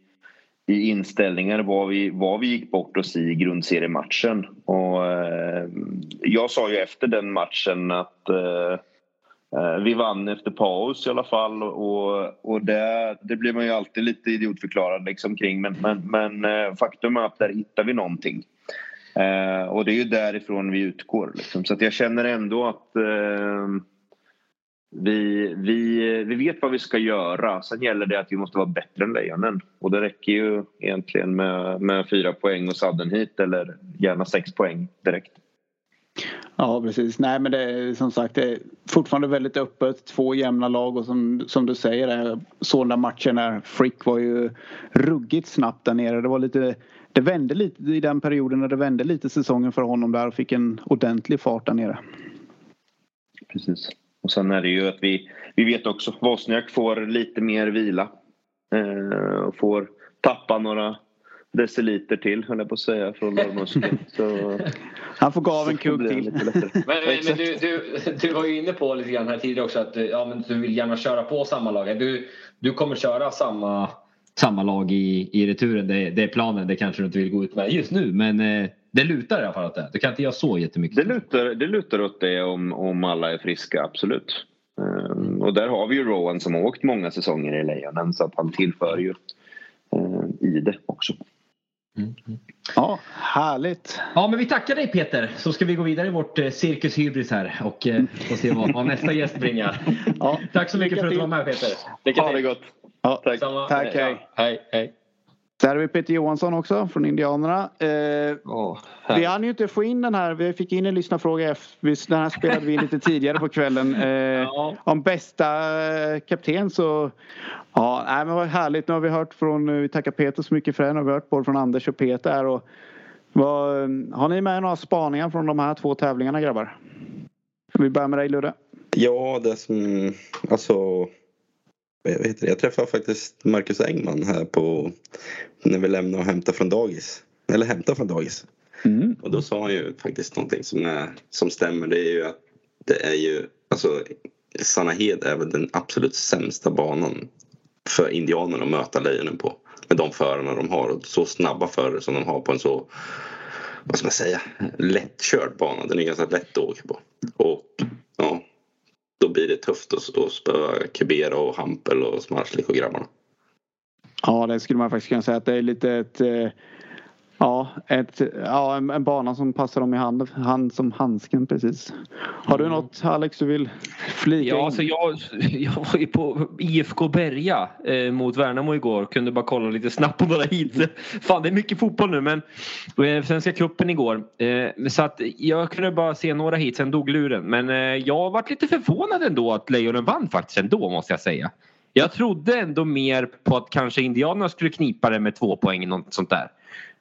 i inställningar, vad vi, vad vi gick bort oss i grundseriematchen. Och, eh, jag sa ju efter den matchen att eh, eh vi vann efter paus i alla fall och, och det, det blir man ju alltid lite idiotförklarad liksom kring men, men, men eh, faktum är att där hittar vi någonting. Eh, och det är ju därifrån vi utgår. Liksom. Så att jag känner ändå att eh, vi, vi, vi vet vad vi ska göra. Sen gäller det att vi måste vara bättre än Lejonen. Och det räcker ju egentligen med, med fyra poäng och sadden hit eller gärna sex poäng direkt. Ja precis. Nej men det är som sagt det är fortfarande väldigt öppet. Två jämna lag och som, som du säger sådana matcher när Frick var ju ruggigt snabbt där nere. Det var lite det vände lite i den perioden när det vände lite säsongen för honom där och fick en ordentlig fart där nere. Precis. Och sen är det ju att vi, vi vet också att Wozniak får lite mer vila. Eh, och får tappa några deciliter till höll jag på att säga från lårmuskeln. Han får gå av en kugg till. Men, men, men du, du, du var ju inne på lite grann här tidigare också att ja, men du vill gärna köra på samma lag. Du, du kommer köra samma, samma lag i, i returen. Det, det är planen. Det kanske du inte vill gå ut med just nu men eh, det lutar i alla fall åt det. Du kan inte göra så jättemycket. Det lutar, det lutar åt det om, om alla är friska, absolut. Um, och där har vi ju Rowan som har åkt många säsonger i Lejonen så att han tillför ju uh, i det också. Mm. Ja, härligt. Ja, men vi tackar dig Peter. Så ska vi gå vidare i vårt eh, Cirkus Hybris här och eh, få se vad, vad nästa gäst bringar. Ja, Tack så mycket för att du var med Peter. Lycka ha det gott. Ja, tack. Samma. Tack, hej. hej. hej. Där har vi Peter Johansson också från Indianerna. Eh, oh, vi hann ju inte få in den här. Vi fick in en lyssnarfråga. Den här spelade vi in lite tidigare på kvällen. Eh, ja. Om bästa eh, kapten så... Ja, nej, men vad härligt. Nu har vi hört från... Eh, vi tackar Peter så mycket för det. Nu har vi hört både från Anders och Peter. Här och, vad, har ni med några spaningar från de här två tävlingarna grabbar? Vi börjar med dig Ludde. Ja, det som... Alltså jag, träffade faktiskt Marcus Engman här på när vi lämnade och hämtade från dagis. Eller hämtade från dagis. Mm. Och då sa han ju faktiskt någonting som, är, som stämmer. Det är ju att det är ju alltså Sannahed är väl den absolut sämsta banan för indianerna att möta lejonen på. Med de förarna de har och så snabba förare som de har på en så vad ska man säga, lättkörd bana. Den är ganska lätt att åka på. Och ja, då blir det tufft att, att spöa Kubera och Hampel och Smarslik och grabbarna. Ja, det skulle man faktiskt kunna säga att det är lite ett eh, Ja, ett, ja en, en, bana som passar dem i hand, hand som handsken precis. Har du mm. något Alex du vill flika ja, in? Alltså jag, jag var ju på IFK Berga eh, mot Värnamo igår. Kunde bara kolla lite snabbt på några hit. Fan det är mycket fotboll nu men eh, Svenska cupen igår. Eh, så att jag kunde bara se några hit, sen dog luren. Men eh, jag varit lite förvånad ändå att Lejonen vann faktiskt ändå måste jag säga. Jag trodde ändå mer på att kanske Indianerna skulle knipa det med två poäng något sånt där.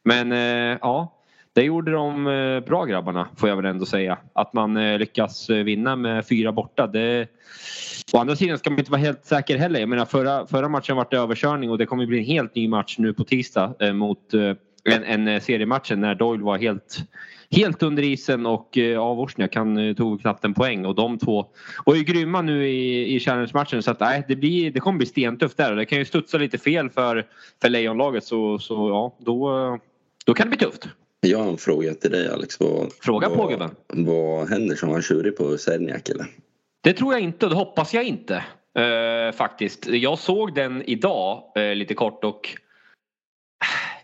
Men eh, ja, det gjorde de eh, bra grabbarna får jag väl ändå säga. Att man eh, lyckas vinna med fyra borta. Det... Å andra sidan ska man inte vara helt säker heller. Jag menar förra, förra matchen var det överkörning och det kommer bli en helt ny match nu på tisdag mot en, en seriematchen när Doyle var helt helt under isen och ja, Wozniak han tog knappt en poäng och de två var ju grymma nu i, i Challenge-matchen så att nej, det, blir, det kommer bli stentufft där och det kan ju studsa lite fel för, för Lejonlaget så, så ja, då, då kan det bli tufft. Jag har en fråga till dig Alex. Vad, fråga vad, på gubben. Vad händer som var tjurig på Serniak eller? Det tror jag inte och det hoppas jag inte. Uh, faktiskt. Jag såg den idag uh, lite kort och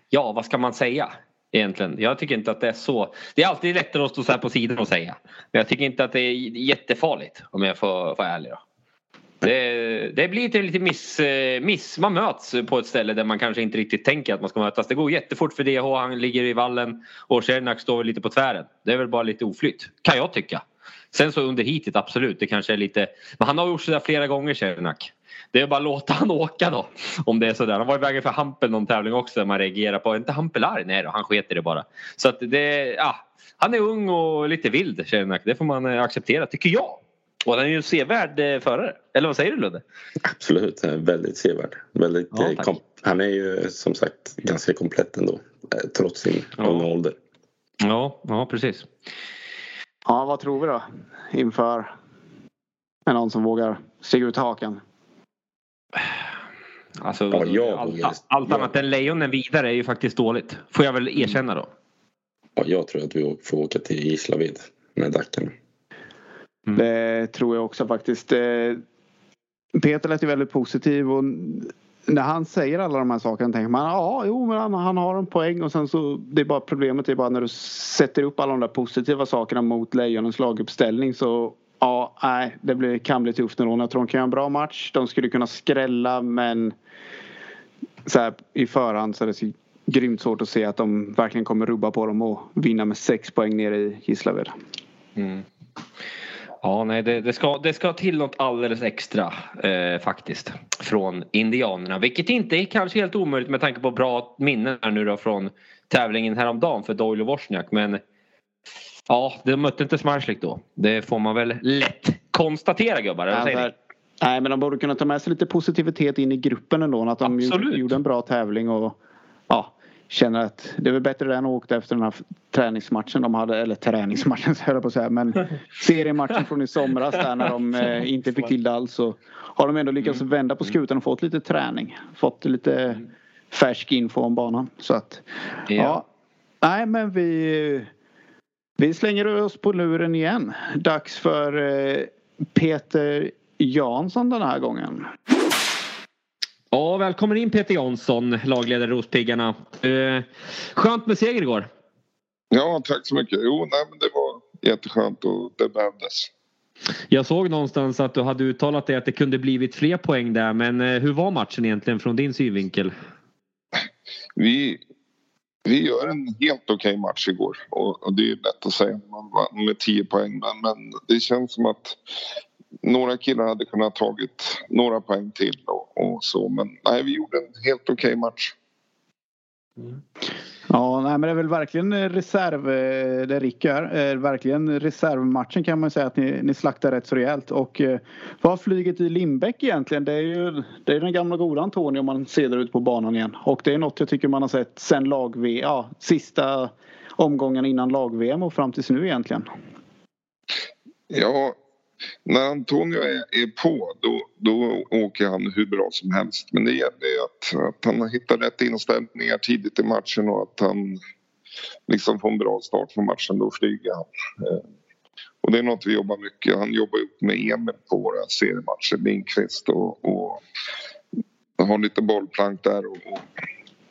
ja, vad ska man säga? Egentligen. Jag tycker inte att det är så. Det är alltid lättare att stå så här på sidan och säga. Men jag tycker inte att det är jättefarligt om jag får vara ärlig. Då. Det, det blir lite miss, eh, miss. Man möts på ett ställe där man kanske inte riktigt tänker att man ska mötas. Det går jättefort för DH. Han ligger i vallen och Cernak står lite på tvären. Det är väl bara lite oflytt. Kan jag tycka. Sen så under hitet absolut. Det kanske är lite. Men han har gjort sådär flera gånger Cernak. Det är bara att låta han åka då. Om det är sådär. Han var i vägen för Hampel någon tävling också. Där man reagerar på. Är Inte Hampel arg? Nej då, han sket i det bara. Så att det. Ja, han är ung och lite vild Cernak. Det får man eh, acceptera tycker jag. Och han är ju en sevärd eh, förare. Eller vad säger du Ludde? Absolut, väldigt sevärd. Väldigt, ja, eh, han är ju som sagt ganska komplett ändå. Trots sin ja. ålder. Ja, ja precis. Ja, vad tror vi då? Inför med någon som vågar stiga ut hakan. Alltså, Ja, jag allt, vågar- allt jag- annat än lejonen vidare är ju faktiskt dåligt. Får jag väl erkänna då. Ja, jag tror att vi får åka till Gislaved med Dackarna. Mm. Det tror jag också faktiskt. Peter lät ju väldigt positiv och när han säger alla de här sakerna tänker man ja, jo men han, han har en poäng och sen så det är bara problemet är bara när du sätter upp alla de där positiva sakerna mot Lejonens laguppställning så ja, nej, det blir, kan bli tufft ändå. Jag tror de kan göra en bra match. De skulle kunna skrälla men så här, i förhand så är det så grymt svårt att se att de verkligen kommer rubba på dem och vinna med sex poäng nere i Gislaved. Mm. Ja, nej, det, det, ska, det ska till något alldeles extra eh, faktiskt från Indianerna. Vilket inte är kanske helt omöjligt med tanke på bra minnen här nu då från tävlingen häromdagen för Doyle och Wozniak. Men ja, de mötte inte Smarslik då. Det får man väl lätt konstatera gubbar. Alltså, nej men de borde kunna ta med sig lite positivitet in i gruppen ändå. Att de Absolut. gjorde, en bra tävling och ja, känner att det väl bättre att åka efter den här träningsmatchen de hade. Eller träningsmatchen så jag på att säga. Men seriematchen från i somras där när de eh, inte fick till det alls. Så har de ändå lyckats vända på skutan och fått lite träning. Fått lite färsk info om banan. Så att ja. Ja. Nej men vi vi slänger oss på luren igen. Dags för eh, Peter Jansson den här gången. Ja, välkommen in Peter Jansson, lagledare Rospiggarna. Eh, skönt med seger igår. Ja, tack så mycket. Jo, nej, men det var jätteskönt och det behövdes. Jag såg någonstans att du hade uttalat dig att det kunde blivit fler poäng där. Men eh, hur var matchen egentligen från din synvinkel? Vi, vi gör en helt okej match igår och, det är lätt att säga när man vann med 10 poäng men, men det känns som att några killar hade kunnat tagit några poäng till och, och så men nej, vi gjorde en helt okej match. Ja, nej, men det är väl verkligen reserv, eh, det Rick gör. Eh, Verkligen reservmatchen kan man säga att ni, ni slaktar rätt så rejält. Och eh, vad har flyget i Lindbäck egentligen? Det är ju det är den gamla goda Antonio man ser där ute på banan igen. Och det är något jag tycker man har sett sen lag ja, sista omgången innan lag-VM och fram tills nu egentligen. Ja, när Antonio är, är på då, då åker han hur bra som helst. Men det gäller ju att, att han hittar rätt inställningar tidigt i matchen och att han liksom får en bra start på matchen. Då flyger han. Eh, och det är något vi jobbar mycket. Han jobbar upp med Emil på våra seriematcher, Lindqvist och, och har lite bollplank där och, och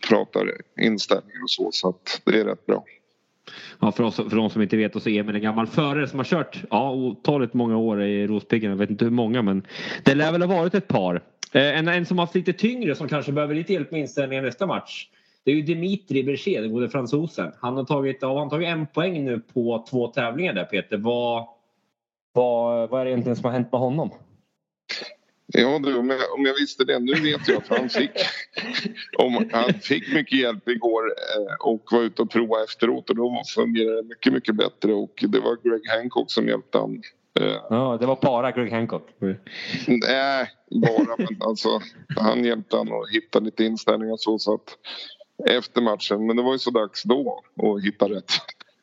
pratar inställningar och så. Så att det är rätt bra. Ja, för, oss, för de som inte vet så är Emil en gammal förare som har kört ja, otaligt många år i Rospiggarna. Jag vet inte hur många men det lär väl ha varit ett par. Eh, en, en som har haft lite tyngre som kanske behöver lite hjälp med inställningen nästa match. Det är ju Dimitri Berger, den gode fransosen. Han har tagit, ja, han tagit en poäng nu på två tävlingar där Peter. Vad, vad, vad är det egentligen som har hänt med honom? Ja du, om jag, om jag visste det. Nu vet jag att han fick, om, han fick mycket hjälp igår eh, och var ute och provade efteråt och då fungerade det mycket, mycket bättre och det var Greg Hancock som hjälpte han. Eh, Ja, det var bara Greg Hancock. nej, bara men alltså han hjälpte han att hitta lite inställningar så, så att efter matchen, men det var ju så dags då att hitta rätt.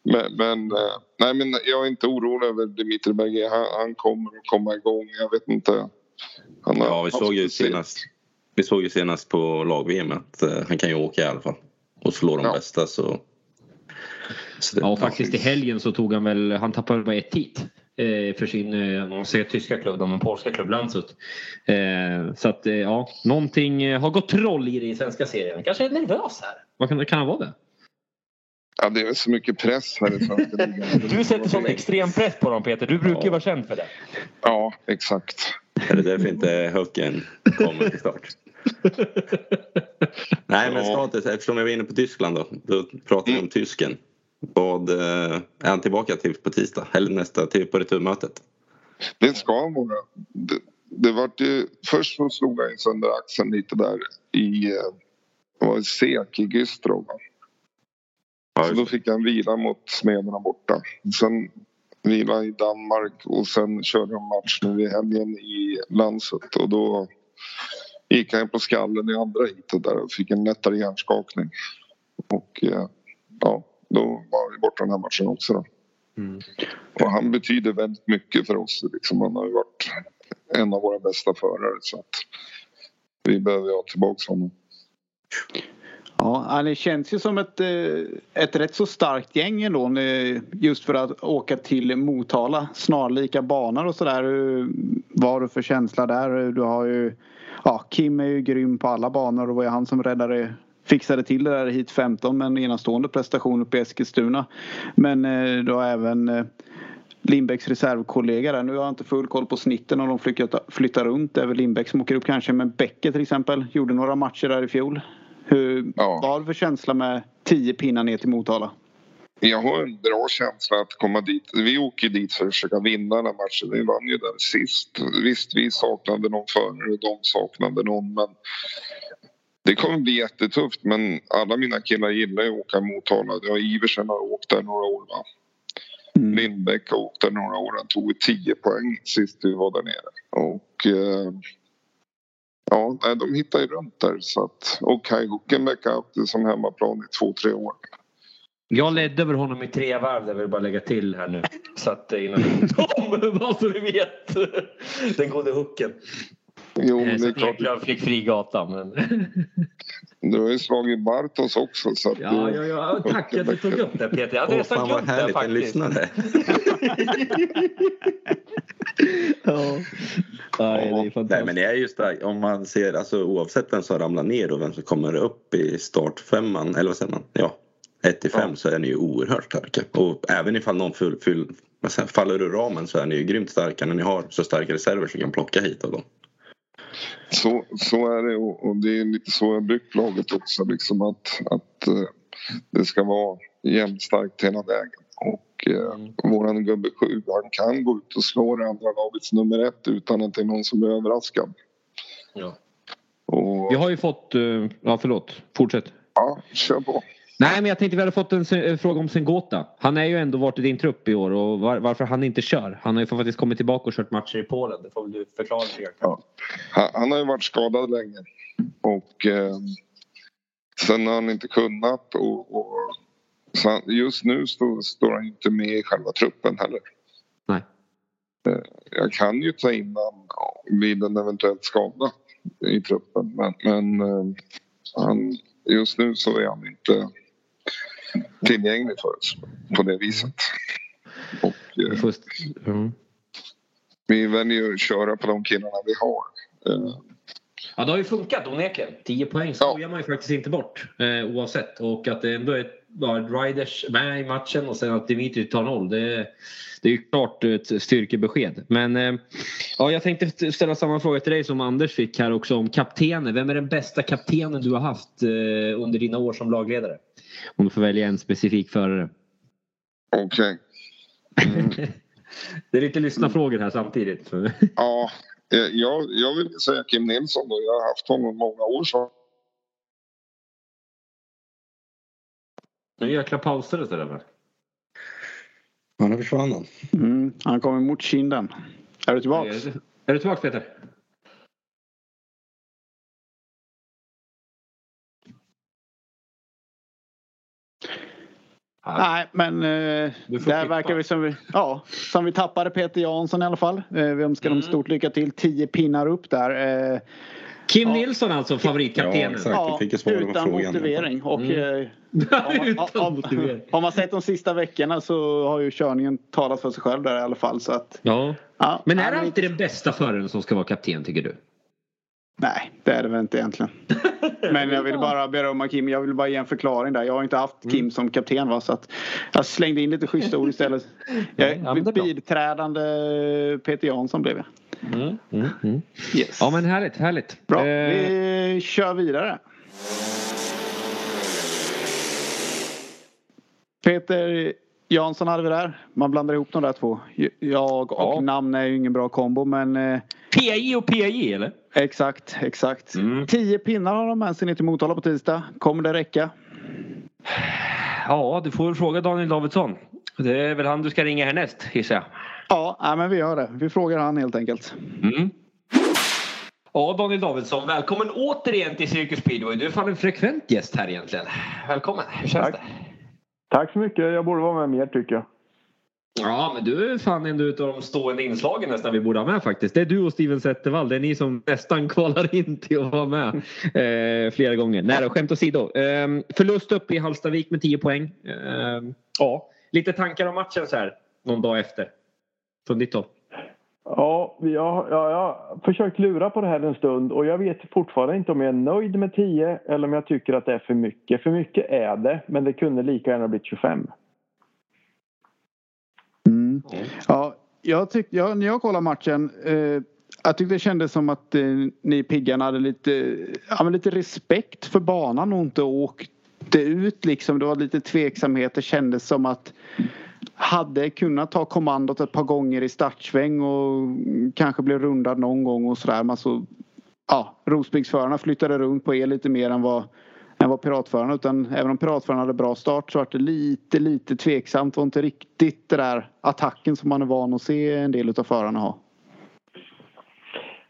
Men, men, eh, nej, men jag är inte orolig över Dimitri Berger. Han, han kommer att komma igång. Jag vet inte. Han har Ja, vi såg ju senast, vi såg ju senast på lag-VM att eh, han kan ju åka i alla fall. Och slå de Ja. bästa så... så det- Ja, och faktiskt i helgen så tog han väl, han tappade bara ett hit. Eh, för sin, eh, man säger tyska klubb, de polska klubb Landshut. Eh, så att eh, ja, någonting eh, har gått troll i det i svenska serien. Kanske är nervös här. Vad kan, kan han vara det? Ja, det är så mycket press här i svenska ligan. Du sätter sån extrem press på dem Peter. Du brukar ju vara känd för det. Ja, exakt. Är det därför inte Höcken kommer till start? Nej men status, eftersom jag var inne på Tyskland då. Då pratar vi om tysken. Vad eh, är han tillbaka till på tisdag? Eller nästa, till på returmötet? Det ska han vara. Det, det var ju, först så slog han sönder axeln lite där i eh, det var Sek i Güstrow. Så då fick han vila mot Smederna borta. Sen vila i Danmark och sen körde de match nu i helgen i Landshut och då gick han på skallen i andra heatet där och fick en lättare hjärnskakning. Och eh, ja, då var vi borta den här matchen också då. Mm. Och han betyder väldigt mycket för oss. Liksom. Han har ju varit en av våra bästa förare. Så att vi behöver ha tillbaka honom. Ja, det känns ju som ett, eh, ett rätt så starkt gäng ändå just för att åka till Motala. Snarlika banor och sådär. Vad har du för känsla där? Du har ju, ja, Kim är ju grym på alla banor och det var ju han som räddade fixade till det där hit 15 med en enastående prestation uppe i Eskilstuna. Men eh, har även Lindbäcks reservkollega där. Nu har jag inte full koll på snitten om de flyttar, flyttar runt. Det är väl Lindbäck som åker upp kanske. Men Bäcke till exempel gjorde några matcher där i fjol. Hur, ja. Vad har du för känsla med tio pinnar ner till Motala? Jag har en bra känsla att komma dit. Vi åker dit för att försöka vinna den här matchen. Vi vann ju den sist. Visst, vi saknade någon förare och de saknade någon. Men det kommer bli jättetufft. Men alla mina killar gillar ju att åka Motala. Ja, Iversen har åkt där några år. Va? Mm. Lindbäck har åkt där några år. Han tog 10 poäng sist vi var där nere. Och... Eh, Ja, de hittar ju runt där. Så att, och Kai Huckenbeck har haft det som hemmaplan i två, tre år. Jag ledde över honom i tre varv, det vill bara lägga till här nu. Så att innan de, bara så ni vet. Den gode Hucken. Jo, eh, det är klart. Jag fick fri gata, men... Du har ju slagit Bartos också. Så att ja, ja, ja, tack att du tog upp det Peter. Jag hade nästan glömt det faktiskt. lyssnare. ja. Nej, det är Nej, men det är just det, om man ser, alltså, oavsett vem som ramlar ner och vem som kommer upp i startfemman, eller vad säger man? Ja, 1 till 5 ja. så är ni ju oerhört starka. Och även ifall någon full, full, faller ur ramen så är ni ju grymt starka när ni har så starka reserver som kan plocka hit av dem. Så, så är det och det är lite så jag byggt laget också. Liksom att, att eh, det ska vara jämnstarkt hela vägen. Och eh, mm. våran gubbe sju, han kan gå ut och slå det andra lagets nummer ett utan att det är någon som blir överraskad. Ja. Och... Vi har ju fått, uh, ja förlåt, fortsätt. Ja, kör på. Nej, men jag tänkte vi hade fått en, en fråga om Sengota. Han är ju ändå varit i din trupp i år och var, varför han inte kör. Han har ju faktiskt kommit tillbaka och kört matcher i Polen. Det får väl du förklara ja. han, han har ju varit skadad länge och eh, sen har han inte kunnat och, och så just nu står, står han inte med i själva truppen heller. Nej. Eh, jag kan ju ta in honom vid en eventuell skada i truppen men, men eh, han, just nu så är han inte tillgänglig för oss på det viset. Och, eh, mm. Vi väljer att köra på de killarna vi har. Eh, ja, det har ju funkat onekligen. 10 poäng skojar ja. man ju faktiskt inte bort eh, oavsett. Och att det ändå är bara Riders med i matchen och sen att Dimitri tar noll. Det, det är ju klart ett styrkebesked. Men eh, ja, jag tänkte ställa samma fråga till dig som Anders fick här också om kaptenen. Vem är den bästa kaptenen du har haft eh, under dina år som lagledare? Om du får välja en specifik förare. Okej. Okay. Mm. det är lite lyssna-frågor här samtidigt. ja, eh, jag, jag vill säga Kim Nilsson då. Jag har haft honom många år. Så. Nu jäkla pausades det där. Ja, nu försvann han. Mm, han kommer mot kinden. Är du tillbaka? Är, är du tillbaka Peter? Nej, men eh, där verkar vi som vi, ja, som vi tappade Peter Jansson i alla fall. Eh, vi önskar mm. dem stort lycka till. Tio pinnar upp där. Eh, Kim ja. Nilsson alltså, favoritkaptenen? Ja, ja utan motivering. Och, mm. eh, utan motivering. Har man sett de sista veckorna så har ju körningen talat för sig själv där i alla fall. Så att, ja. ja Men är det alltid den bästa föraren som ska vara kapten tycker du? Nej, det är det väl inte egentligen. Men jag vill bara berömma Kim. Jag vill bara ge en förklaring där. Jag har inte haft Kim mm. som kapten va, så att jag slängde in lite schyssta ord istället. Jag, ja, biträdande Peter Jansson blev jag. Mm, mm, mm. Yes. Ja men härligt, härligt. Bra, eh... vi kör vidare. Peter Jansson hade vi där. Man blandar ihop de där två. Jag och ja. namn är ju ingen bra kombo men... PJ och PJ eller? Exakt, exakt. Mm. Tio pinnar har de med sig ner till Motala på tisdag. Kommer det räcka? Ja, du får väl fråga Daniel Davidsson. Det är väl han du ska ringa härnäst gissar jag. Ja, men vi gör det. Vi frågar han helt enkelt. Mm. Ja, Daniel Davidsson, välkommen återigen till Cirkus Speedway. Du är fan en frekvent gäst här egentligen. Välkommen, hur känns Tack. det? Tack så mycket. Jag borde vara med mer tycker jag. Ja, men du är fan en av de stående inslagen nästan vi borde ha med faktiskt. Det är du och Steven Zettervall. Det är ni som nästan kvalar in till att vara med eh, flera gånger. Nej då, skämt åsido. Eh, förlust uppe i Hallstavik med 10 poäng. Eh, ja, lite tankar om matchen så här någon dag efter. Från ditt håll. Ja, jag, jag, jag har försökt lura på det här en stund och jag vet fortfarande inte om jag är nöjd med 10 eller om jag tycker att det är för mycket. För mycket är det, men det kunde lika gärna blivit 25. Mm. Ja, jag tyckte, ja, när jag kollade matchen eh, jag tyckte det kändes som att eh, ni piggarna hade lite, ja, men lite respekt för banan och inte åkte ut liksom. Det var lite tveksamhet. Det kändes som att hade kunnat ta kommandot ett par gånger i startsväng och kanske blev rundad någon gång och sådär. Så, ja, Rosbygdsförarna flyttade runt på er lite mer än vad, än vad piratförarna. Utan även om piratförarna hade bra start så var det lite, lite tveksamt. Det var inte riktigt det där attacken som man är van att se en del av förarna ha.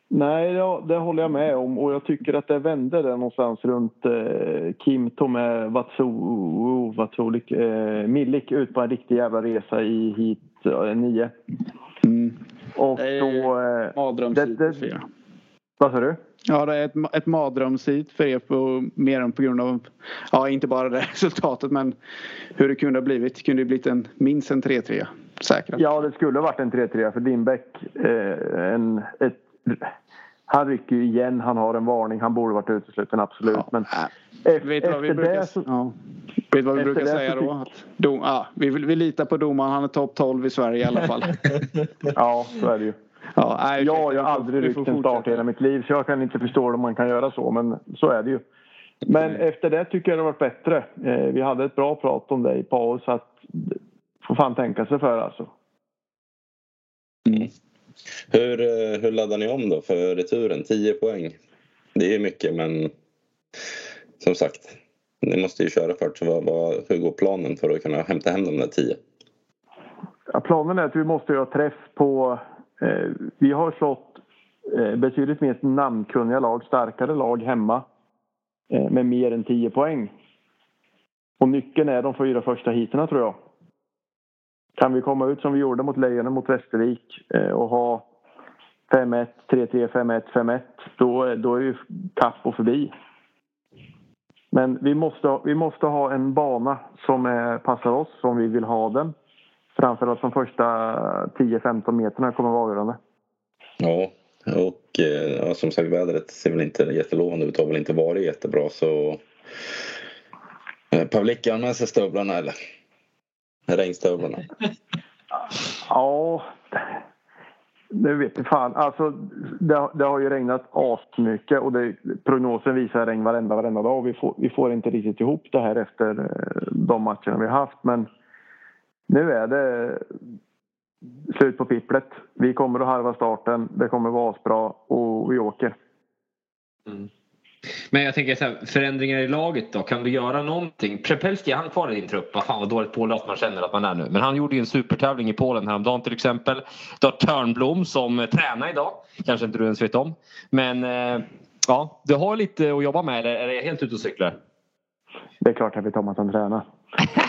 Nej, ja, det håller jag med om och jag tycker att det vände där någonstans runt eh, Kim Tome Vatsolik, eh, Milik ut på en riktig jävla resa i hit 9. Eh, mm. Och då... Eh, Mardrömshit Vad sa du? Ja, det är ett, ett mardrömshit för er på, mer än på grund av, ja inte bara det resultatet men hur det kunde ha blivit. Det kunde ha blivit en, minst en 3-3 säkert. Ja, det skulle ha varit en 3-3 för Lindbäck, eh, en, ett han rycker ju igen, han har en varning, han borde varit utesluten absolut. Ja. Men efter, vet vad vi brukar, det så, ja. vet vad vi brukar säga då? Att dom, ja, vi, vi litar på domaren, han är topp 12 i Sverige i alla fall. ja, så är det ju. Ja, nej, jag, har aldrig ryckt en start i hela mitt liv så jag kan inte förstå om man kan göra så men så är det ju. Men mm. efter det tycker jag det har varit bättre. Eh, vi hade ett bra prat om det i paus så att får fan tänka sig för alltså. Mm. Hur, eh, hur laddar ni om då för returen? 10 poäng. Det är mycket men som sagt, ni måste ju köra först. Vad, vad, hur går planen för att kunna hämta hem de där 10? Ja, planen är att vi måste göra träff på... Eh, vi har slått eh, betydligt mer namnkunniga lag, starkare lag hemma eh, med mer än 10 poäng. Och nyckeln är de fyra första heaten tror jag. Kan vi komma ut som vi gjorde mot Lejonen mot Västervik eh, och ha 5-1, 3-3, 5-1, 5-1 då, då är vi kapp och förbi. Men vi måste, vi måste ha en bana som är, passar oss, som vi vill ha den. Framförallt de första 10-15 meterna kommer att vara avgörande. Ja, och eh, ja, som sagt vädret ser väl inte jättelovande ut. Har väl inte varit jättebra så... Eh, Pavlicka har med sig stövlarna eller? Regnstövlarna? ja, det vet jag fan. Alltså, det, det, har ju regnat asmycket och det, prognosen visar regn varenda, varenda dag. Vi får, vi får inte riktigt ihop det här efter eh, de matcherna vi har haft. Men nu är det slut på pipplet. Vi kommer att harva starten. Det kommer att vara asbra och vi åker. Mm. Men jag tänker så här, förändringar i laget då. Kan du göra någonting? Prepelski han kvar i din trupp. Vad fan vad dåligt påläst man känner att man är nu. Men han gjorde ju en supertävling i Polen häromdagen till exempel. Du har Törnblom som tränar idag. Kanske inte du ens vet om. Men eh, ja, du har lite att jobba med eller är det helt ute och cyklar? Det är klart jag vet om att han tränar.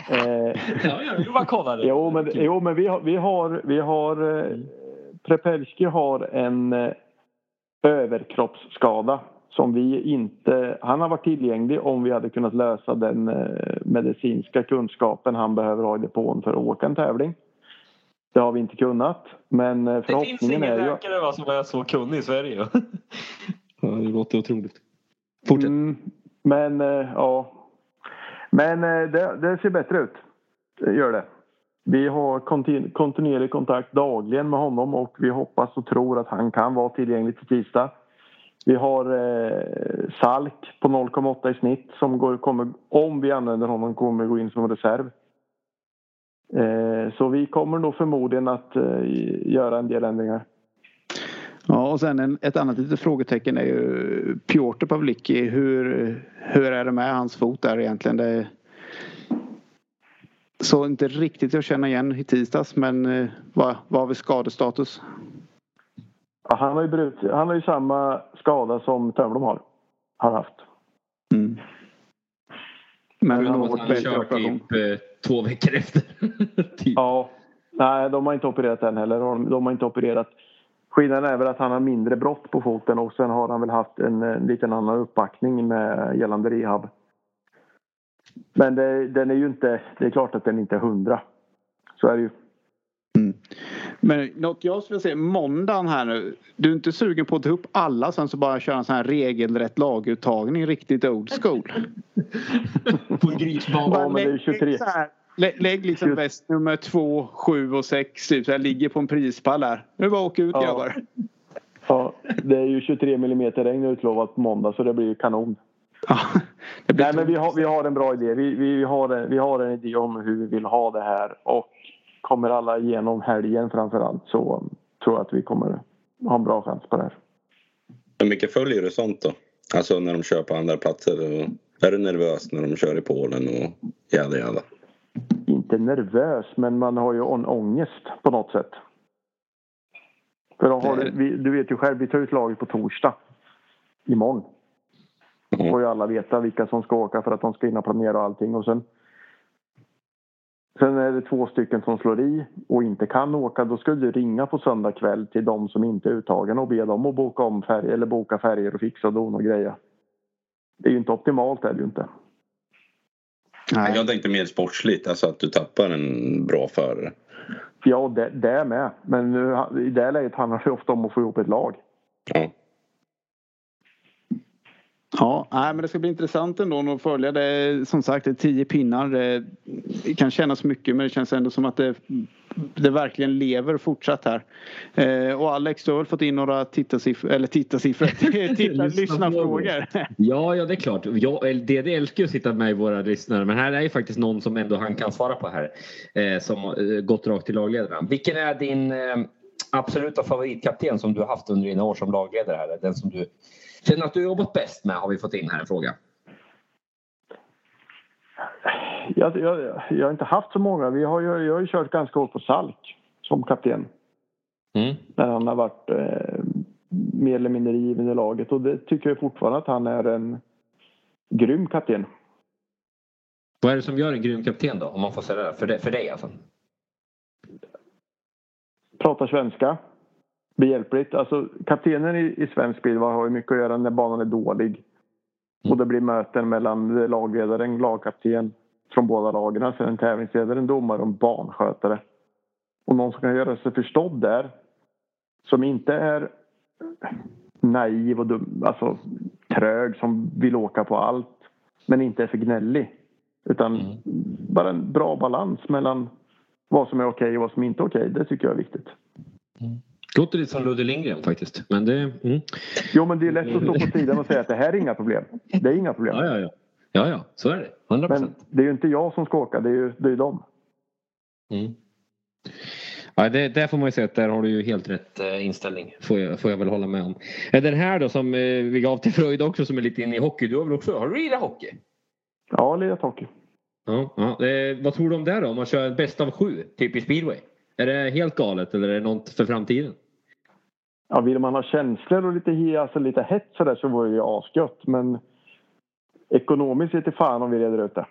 Eh, ja, jag bara kolla det. Jo, men, jo, men vi har... Vi har, vi har eh, Prepelski har en eh, överkroppsskada som vi inte... Han har varit tillgänglig om vi hade kunnat lösa den eh, medicinska kunskapen han behöver ha i depån för att åka en tävling. Det har vi inte kunnat. Men förhoppningen eh, Det finns ingen är ju... läkare som är så kunnig i Sverige. ja, det låter otroligt. Fortsätt. Mm, men eh, ja. Men eh, det, det, ser bättre ut. Det gör det. Vi har kontinuerlig kontakt dagligen med honom och vi hoppas och tror att han kan vara tillgänglig till tisdag. Vi har eh, Salk på 0,8 i snitt som går, kommer, om vi använder honom, kommer gå in som reserv. Eh, så vi kommer nog förmodligen att eh, göra en del ändringar. Ja, och sen en, ett annat litet frågetecken är ju Piotr Pavlicki. Hur, hur är det med hans fot där egentligen? Det så inte riktigt att känna igen i tisdags men eh, vad, vad har vi skadestatus? Ja, han, har ju brut, han har ju samma skada som Törnblom har, har haft. Mm. Men, han har kört typ eh, två veckor efter. typ. Ja, Nej, de har inte opererat än heller. De, de har inte opererat. Skillnaden är väl att han har mindre brott på foten och sen har han väl haft en, en liten annan uppbackning med gällande rehab. Men det, den är ju inte, det är klart att den inte är hundra. Så är det ju. Men något jag skulle säga, måndagen här nu. Du är inte sugen på att ta upp alla sen så bara köra en sån här regelrätt laguttagning riktigt old school? På en grytsbana. Ja, men det är 23. Lä- Lägg liksom väst nummer två, sju och sex typ. Så här, ligger på en prispall här. Nu bara åka ut Ja. grabbar. Ja, det är ju 23 mm regn utlovat på måndag så det blir ju kanon. Ja, det blir Nej, men vi har, vi har en bra idé. Vi, vi, har, en- vi har en idé om hur vi vill ha det här och kommer alla igenom helgen framför allt så tror jag att vi kommer ha en bra chans på det här. Hur mycket följer du sånt då? Alltså när de kör på andra platser? Och är du nervös när de kör i Polen och jada jada? Inte nervös, men man har ju en ångest på något sätt. För då har du, vi, du vet ju själv, vi tar ut laget på torsdag. Imorgon. Då får ju alla veta vilka som ska åka för att de ska hinna planera och allting. Och sen, sen är det två stycken som slår i och inte kan åka. Då ska du ringa på söndag kväll till de som inte är uttagna och be dem att boka om färg, eller boka färger och fixa dona och greja. Det är ju inte optimalt är det ju inte. Nej. Jag tänkte mer sportsligt, alltså att du tappar en bra förare. Ja, det, det är med. Men nu, i det läget handlar det ofta om att få ihop ett lag. Ja. Ja, nej, men det ska bli intressant ändå att följa det. Som sagt, det är tio pinnar. Det det kan kännas mycket men det känns ändå som att det, det verkligen lever fortsatt här. Eh, och Alex, du har väl fått in några tittarsiffror, eller tittarsiffror, tittar, lyssnarfrågor. Ja, ja det är klart. Jag, eller DD älskar att sitta med våra lyssnare men här är ju faktiskt någon som ändå han kan svara på här. Eh, som eh, gått rakt till lagledaren. Vilken är din eh, absoluta favoritkapten som du har haft under dina år som lagledare? Här? Den som du känner att du har jobbat bäst med har vi fått in här en fråga. Jag, jag, jag har inte haft så många. Vi har ju, jag har ju kört ganska hårt på Salk som kapten. Mm. När han har varit eh, mer eller mindre given i laget. Och det tycker jag fortfarande att han är en grym kapten. Vad är det som gör en grym kapten då? Om man får säga det för, det, för dig alltså? Pratar svenska. Behjälpligt. Alltså, kaptenen i, i svensk bil har ju mycket att göra när banan är dålig. Och det blir möten mellan lagledaren, lagkapten från båda lagen. Sen en tävlingsledare, en domare och banskötare. Och någon som kan göra sig förstådd där. Som inte är naiv och dum, alltså trög som vill åka på allt. Men inte är för gnällig. Utan bara en bra balans mellan vad som är okej och vad som inte är okej. Det tycker jag är viktigt. Låter lite som Ludde Lindgren faktiskt. Men det... Mm. Jo, men det är lätt att stå på sidan och säga att det här är inga problem. Det är inga problem. Ja, ja, ja. Ja, ja, så är det. 100 Men det är ju inte jag som ska åka, det är ju, det är dem. Mm. Ja, det, där får man ju säga att där har du ju helt rätt eh, inställning. Får jag, får jag väl hålla med om. Den här då som eh, vi gav till Fröjd också som är lite inne i hockey. Du har väl också, har du lirat hockey? Ja, lirat hockey. Ja, ja. Eh, vad tror du om det då? Om man kör bäst av sju, typ i speedway? Är det helt galet eller är det något för framtiden? Ja, vill man ha känslor och lite, he- alltså lite hett sådär så vore det ju asgött. Men ekonomiskt vet fan om vi reder ut det.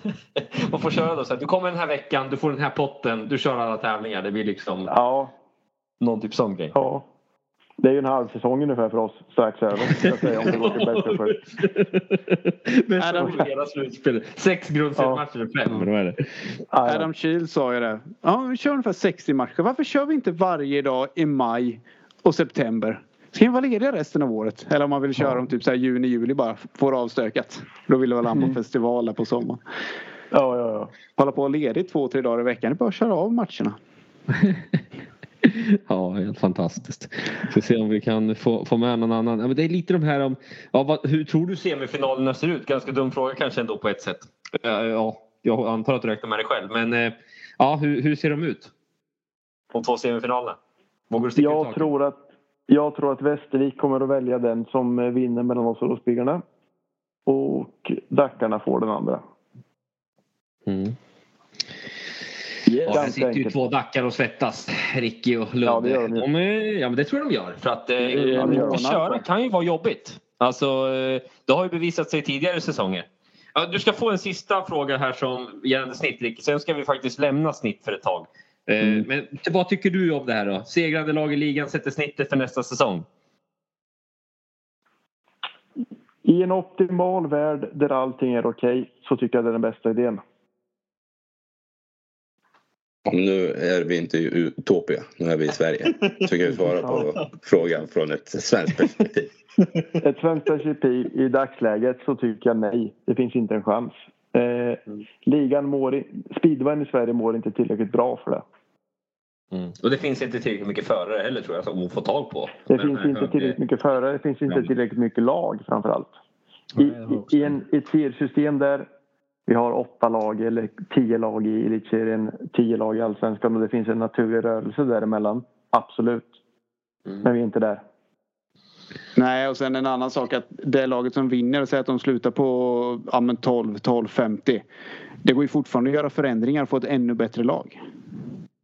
Man får köra då så här, du kommer den här veckan, du får den här potten, du kör alla tävlingar. Det blir liksom Ja, någon typ sån grej. ja. Det är ju en halv säsong ungefär för oss strax över. ska jag säga, om det. Bäst av hela slutspelet. Sex grundseriematcher, fem. Eller vad är det? Adam Kiel sa ju det. Ja, vi kör ungefär 60 matcher. Varför kör vi inte varje dag i maj och september? Ska vi vara lediga resten av året? Eller om man vill köra om typ så här juni, juli bara. Får avstökat. Då vill väl han på festivaler på sommaren. Ja, ja, ja. Hålla på ledigt två, tre dagar i veckan. Det är bara att köra av matcherna. Ja, helt fantastiskt. Ska se om vi kan få, få med någon annan. Ja, men det är lite de här om... Ja, vad, hur tror du semifinalerna ser ut? Ganska dum fråga kanske ändå på ett sätt. Ja, ja, jag antar att du räknar med dig själv. Men eh, ja, hur, hur ser de ut? De två semifinalerna? Vågar du sticka ut Jag taket? tror, att, jag tror att Västervik kommer att välja den som eh, vinner mellan oss och Rospiggarna. Och Dackarna får den andra. Mm. Yes. Ja, här sitter ju två dackar och svettas. Ricky och Ludde. Ja, det gör de ju. de är, ja, men det tror jag de gör. För att eh, det att köra kan ju vara jobbigt. Alltså, eh, det har ju bevisat sig tidigare säsonger. Ja, du ska få en sista fråga här som gällande snitt, Ricky. Sen ska vi faktiskt lämna snitt för ett tag. Eh, Men vad tycker du om det här då? Segrande lag i ligan sätter snittet för nästa säsong. I en optimal värld där allting är okej så tycker jag det är den bästa idén. Nu är vi inte i Utopia, nu är vi i Sverige. Så kan vi svara på frågan från ett svenskt perspektiv. Ett svenskt perspektiv i dagsläget så tycker jag nej. Det finns inte en chans. Eh, ligan mår, i- speedwayen i Sverige mår inte tillräckligt bra för det. Och det finns inte tillräckligt mycket förare heller tror jag som att få tag på. Det Men, finns inte tillräckligt mycket förare, det finns inte tillräckligt mycket lag framför allt. I, i, i, en, I ett seriesystem där vi har åtta lag eller tio lag i elitserien, tio lag i allsvenskan och det finns en naturlig rörelse däremellan. Absolut. Men vi är inte där. Nej, och sen en annan sak att det laget som vinner, säg att de slutar på ja, men 12, 12, 50. Det går ju fortfarande att göra förändringar och få ett ännu bättre lag.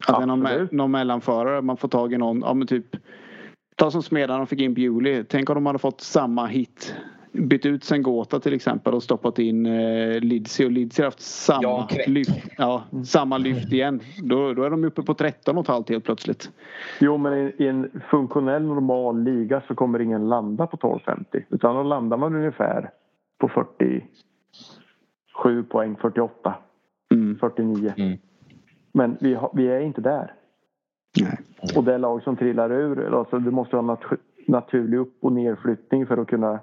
Alltså någon, någon mellanförare, man får tag i någon, ja men typ Ta som Smedan och fick in Bewley. Tänk om de hade fått samma hit. Bytt ut Sengota till exempel och stoppat in eh, Lidsi och Lidsi har haft samma Kväck. lyft. Ja, samma lyft igen. Då, då är de uppe på 13 och ett halvt helt plötsligt. Jo, men i, i en funktionell normal liga så kommer ingen landa på 12,50. Utan då landar man ungefär på 47 poäng, 48, Mm. 49. Mm. Men vi, har, vi är inte där. Nej. Och det lag som trillar ur, alltså du måste ha nat- naturlig upp och nerflyttning för att kunna...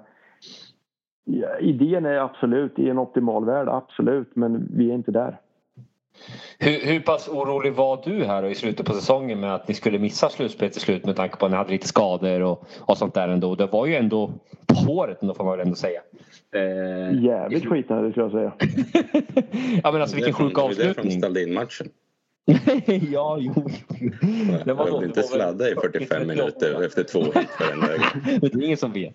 Ja, idén är absolut, i en optimal värld, absolut, men vi är inte där. Hur, hur pass orolig var du här då i slutet på säsongen med att ni skulle missa slutspelet till slut med tanke på att ni hade lite skador och, och sånt där ändå. Det var ju ändå på håret ändå får man väl ändå säga. Eh, Jävligt skitnödigt skulle jag säga. ja men alltså vilken sjuk därför- Det är därför de avslutning. ställde in matchen. ja, jo. Det var Jag vill inte var sladda i 45 minuter efter två hit för en väg. Men det är ingen som vet.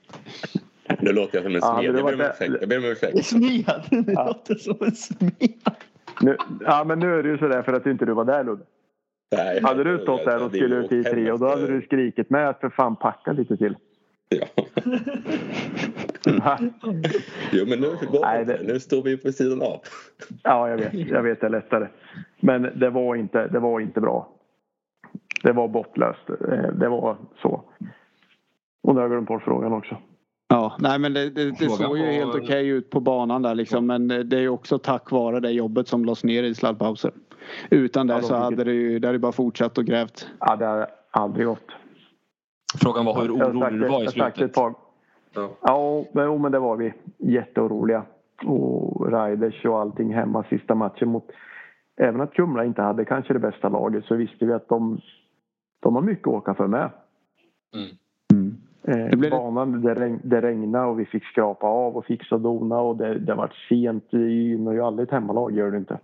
Nu låter jag som en Ja, smed. det Jag var ber om det- ursäkt. Jag ber om ursäkt. Smed! Det låter som en smed. Nu, ja, men nu är det ju sådär för att inte du var där Ludde. Nej, Hade du stått där och skulle ut i tre och då hade du skrikit med att för fan packa lite till. Ja. Jo, men nu går Nej, det. det- Nu står vi på sidan av. Ja, jag vet. Jag vet det är lättare. Men det var inte, det var inte bra. Det var bortlöst. Eh, Det var så. Och nu har jag glömt bort frågan också. Ja, nej men det, det, det såg ju helt okej ut på banan där liksom. Men det är ju också tack vare det jobbet som lades ner i sladdpauser. Utan det Ja, så hade det ju det hade bara fortsatt och grävt. Ja, det har aldrig gått. Frågan var hur orolig du var i slutet. par- Ja. Ja, men, jo, men det var vi. Jätteoroliga. Och Raiders och allting hemma sista matchen mot... Även att Kumla inte hade kanske det bästa laget så visste vi att de, de har mycket att åka för med. Mm. Eh, Det blev- banan, det, regn, det regnade och vi fick skrapa av och fixa och dona och det, det var sent. Det gynnar ju aldrig ett hemmalag, gör det inte.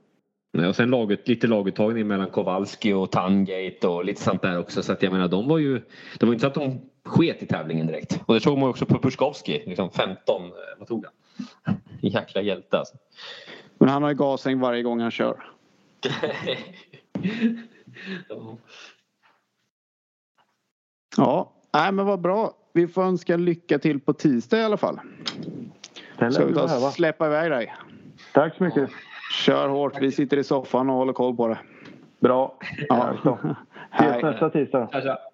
Nej, och sen laget, lite laguttagning mellan Kowalski och Tangate och lite sånt där också. Så att jag menar, de var ju... Det var inte så att de sket i tävlingen direkt. Och det såg man också på Puskowski. Liksom 15, eh, vad tog han? Jäkla hjälte alltså. Men han har ju gasäng varje gång han kör. Ja. Ja, nej men vad bra. Vi får önska lycka till på tisdag i alla fall. Den Så lär vi tar behöva. och släppa iväg dig. Tack så mycket. Kör hårt. Vi sitter i soffan och håller koll på det. Bra. Ja. Ses Hej. nästa tisdag.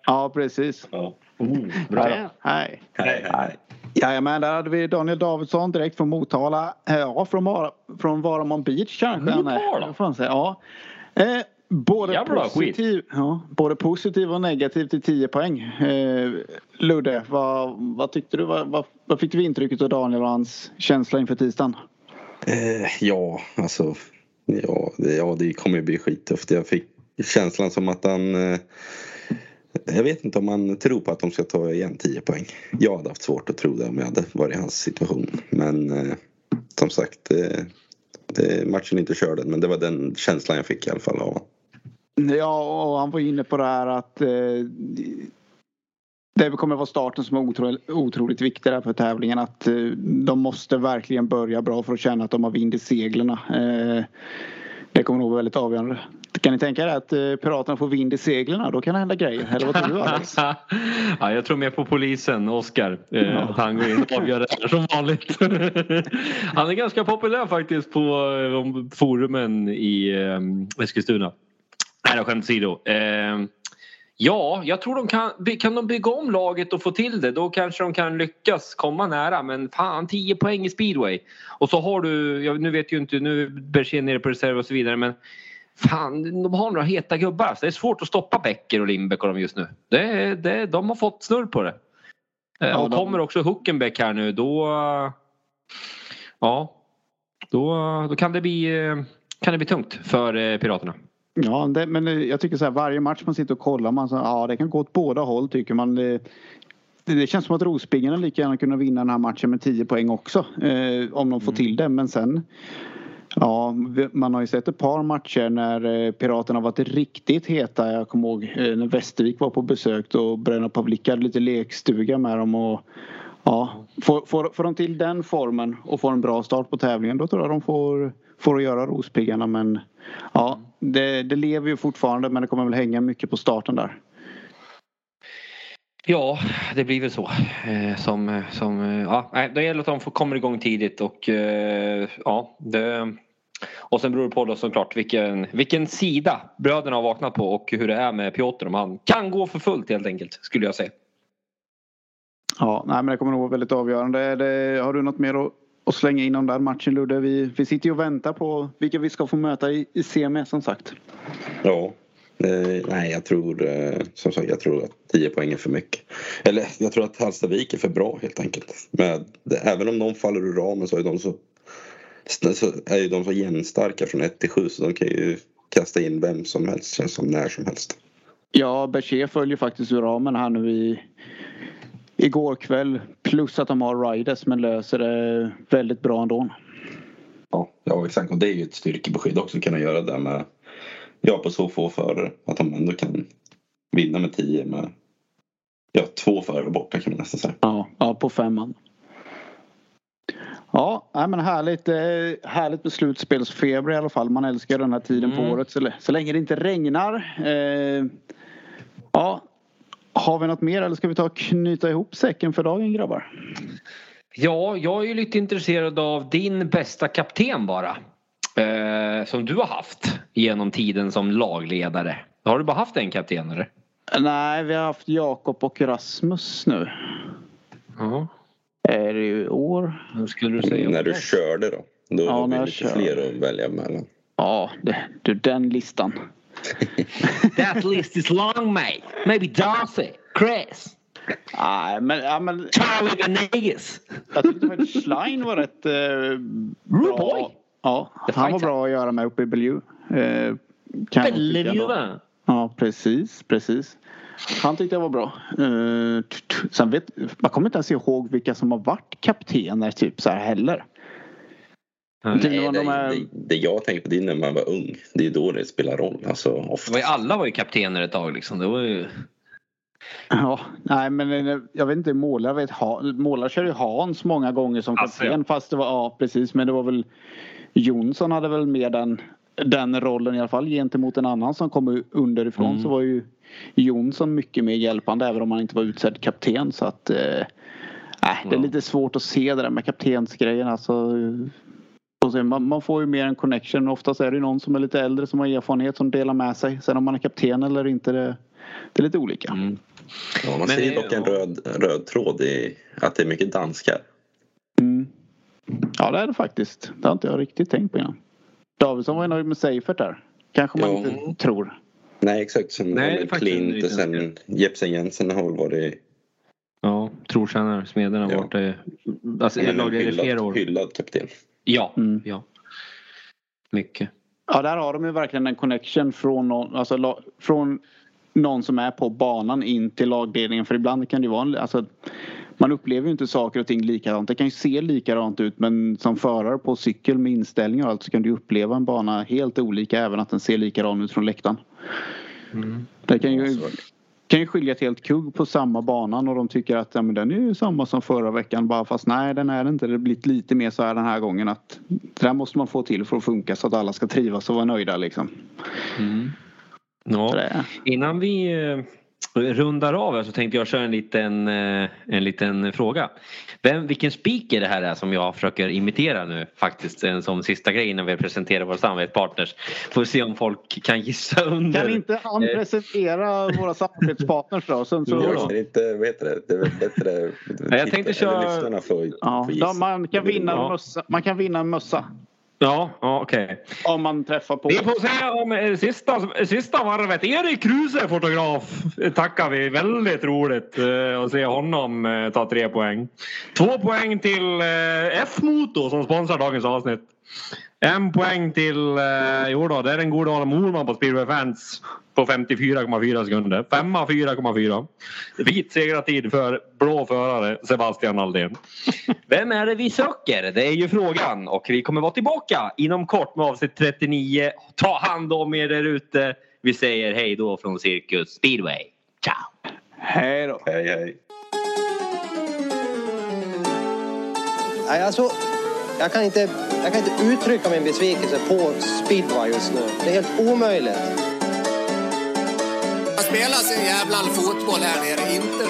Ja, precis. Ja. Oh, bra. Hej. Hej. Hej, hej. Jajamän, där hade vi Daniel Davidsson direkt från Motala. Ja, från, Var- från Varamon Beach kanske. Motala? Ja. Eh, både, Jävla positiv, ja, både positiv och negativ till 10 poäng. Eh, Ludde, vad, vad tyckte du? Vad, vad, vad fick du intrycket av Daniel och hans känsla inför tisdagen? Eh, ja, alltså. Ja det, ja, det kommer ju bli skittufft. Jag fick känslan som att han... Eh, jag vet inte om han tror på att de ska ta igen 10 poäng. Jag hade haft svårt att tro det om jag hade varit i hans situation. Men eh, som sagt, eh, det, matchen är inte körd men det var den känslan jag fick i alla fall av honom. Ja, och han var inne på det här att eh, det kommer vara starten som är otro, otroligt viktig där för tävlingen. Att eh, de måste verkligen börja bra för att känna att de har vind i seglen. Eh, det kommer nog vara väldigt avgörande. Kan ni tänka er att eh, Piraterna får vind i seglen? Då kan det hända grejer. Eller vad tror du Alex? ja, jag tror mer på polisen, Oskar. Eh, Att han går in och avgör det här som vanligt. han är ganska populär faktiskt på eh, forumen i eh, Eskilstuna. Nej då, skämt åsido. Eh, ja, jag tror de kan, kan de bygga om laget och få till det då kanske de kan lyckas komma nära. Men fan 10 poäng i speedway. Och så har du, jag, nu vet ju inte, nu Berger nere på reserv och så vidare men Fan, de har några heta gubbar. Alltså, det är svårt att stoppa Becker och Lindbäck och dem just nu. Det, det, de har fått snurr på det. Eh, Ja, och de- kommer också Huckenbeck här nu då... Ja. Då, då kan, det bli, kan det bli tungt för eh, Piraterna. Ja, det, men eh, jag tycker så här varje match man sitter och kollar man så, ja det kan gå åt båda håll tycker man. Det, det, känns som att Rospiggarna lika gärna kunna vinna den här matchen med 10 poäng också. Eh, om de får till det men sen Ja, man har ju sett ett par matcher när eh, Piraterna varit riktigt heta. Jag kommer ihåg eh, när Västervik var på besök och Bröderna Pavlik hade lite lekstuga med dem. Och, ja, får, får, får de till den formen och får en bra start på tävlingen då tror jag de får, får att göra Rospiggarna. Men ja, det, det lever ju fortfarande men det kommer väl hänga mycket på starten där. Ja, det blir väl så. Eh, som, som, eh, ja, det gäller att de får, kommer igång tidigt och eh, ja, det, och sen beror det på då såklart vilken, vilken sida bröderna har vaknat på och hur det är med Piotr om han kan gå för fullt helt enkelt skulle jag säga. Ja, nej, men det kommer nog vara väldigt avgörande. Det, har du något mer att, att slänga in om den matchen Ludde? Vi, vi sitter ju och väntar på vilka vi ska få möta i, i semi som sagt. Ja. Eh, nej, jag tror så som sagt, jag tror att 10 poäng är för mycket. Eller jag tror att Hallstavik är för bra helt enkelt. Men det, även om de faller ur ramen så är de så, så är ju de så jämnstarka från 1 till 7 så de kan ju kasta in vem som helst känns som när som helst. Ja, Berger följer faktiskt ur ramen här nu i igår kväll. Plus att de har Riders men löser det väldigt bra ändå. Ja, ja exakt och det är ju ett styrkebesked också att kunna göra det med ja, på så få förare. Att de ändå kan vinna med 10 med ja, två förare borta kan man nästan säga. Ja, ja på femman. Ja, nej, men härligt, eh, härligt med slutspelsfeber i alla fall. Man älskar den här tiden på Mm. året så, så länge det inte regnar. Eh, ja, har vi något mer eller ska vi ta och knyta ihop säcken för dagen grabbar? Ja, jag är ju lite intresserad av din bästa kapten bara. Eh, som du har haft genom tiden som lagledare. Har du bara haft en kapten eller? Nej, vi har haft Jakob och Rasmus nu. Ja. Är det i år? Hur skulle du säga? När du körde då? Då Ja, har vi lite fler att välja mellan. Ja, det, det, den listan. That list is long mate. Maybe Darcy, Chris, Nej, men, ja, men Charlie Venegas. jag tyckte faktiskt Schlein var rätt eh, bra. boy. Ja, han var bra att göra med uppe i Bellevue. Eh. Bellevue. Ja, precis, precis. Han tyckte jag var bra. Eh, sen vet, man kommer inte ens ihåg vilka som har varit kaptener typ så här heller. Nej, det, de är, det, det jag tänkte på det är när man var ung. Det är då det spelar roll. Alltså, var ju, alla var ju kaptener ett tag liksom. Det var ju... ja, nej men eh, jag vet inte, målare, vet, ha, målare kör ju Hans många gånger som Alltså, kapten. Fast det var, ja precis, men det var väl Jonsson hade väl mer den, den rollen i alla fall gentemot en annan som kom underifrån Mm. så var ju Jonsson mycket mer hjälpande även om han inte var utsedd kapten så att eh, nej, det är Ja. lite svårt att se det där med kaptensgrejen alltså. Man, man får ju mer en connection. Oftast är det ju någon som är lite äldre som har erfarenhet som delar med sig. Sen om man är kapten eller inte det, det är lite olika. Mm. Ja, man Men ser dock en röd, röd tråd i att det är mycket danskar. Mm. Ja det är det faktiskt. Det har inte jag riktigt tänkt på innan. Davidsson var ju nöjd med Seifert där. Kanske man Ja. inte tror. Nej exakt. Sen Nej, Klint och sen Jepsen Jensen har väl varit Ja, trotjänare, smeden har Ja. varit det. Alltså, lagade i flera hyllad, år. hyllad kapten. Ja, Mm. ja. Mycket. Ja där har de ju verkligen en connection från någon, alltså, från någon som är på banan in till lagledningen. För ibland kan det ju vara en, alltså, man upplever ju inte saker och ting likadant. Det kan ju se likadant ut men som förare på cykel med inställningar och allt så kan du uppleva en bana helt olika även att den ser likadan ut från läktaren. Mm. Det kan ju, Kan ju skilja ett helt kugg på samma banan och de tycker att ja, men den är ju samma som förra veckan bara fast nej den är det inte. Det har blivit lite mer så här den här gången att det där måste man få till för att funka så att alla ska trivas och vara nöjda liksom. Mm. Ja. Innan vi, eh, rundar av så tänkte jag köra en liten, eh, en liten fråga. Vem, vilken speaker det här är som jag försöker imitera nu faktiskt som sista grej innan vi presenterar våra samarbetspartners. Får se om folk kan gissa under. Kan inte han presentera våra samarbetspartners då? Sen så... Jo, det inte, vad heter det? Det är väl bättre. Ja, jag tänkte köra... Lyssnarna får, ja, får gissa. man, kan vinna en mössa. man kan vinna en mössa. Ja, ja okej. Okay. Om man träffar på. Vi får se om eh, sista, sista varvet. Erik Kruse, fotograf, tackar vi. Väldigt roligt eh, att se honom eh, ta tre poäng. Två poäng till F-Moto som sponsrar dagens avsnitt. En poäng till, eh, jo då, det är den gode Adam Olman på Speedway Fans på 54,4 sekunder. Femma 4,4. Vit segrartid för blå förare Sebastian Aldén. Vem är det vi söker? Det är ju frågan och vi kommer vara tillbaka inom kort med avsnitt 39. Ta hand om er där ute. Vi säger hej då från Cirkus Speedway. Ciao! Hej då! Hej hej! Nej, alltså, jag kan inte jag kan inte uttrycka min besvikelse på speedway just nu. Det är helt omöjligt. Det spelas en jävla fotboll här nere, inte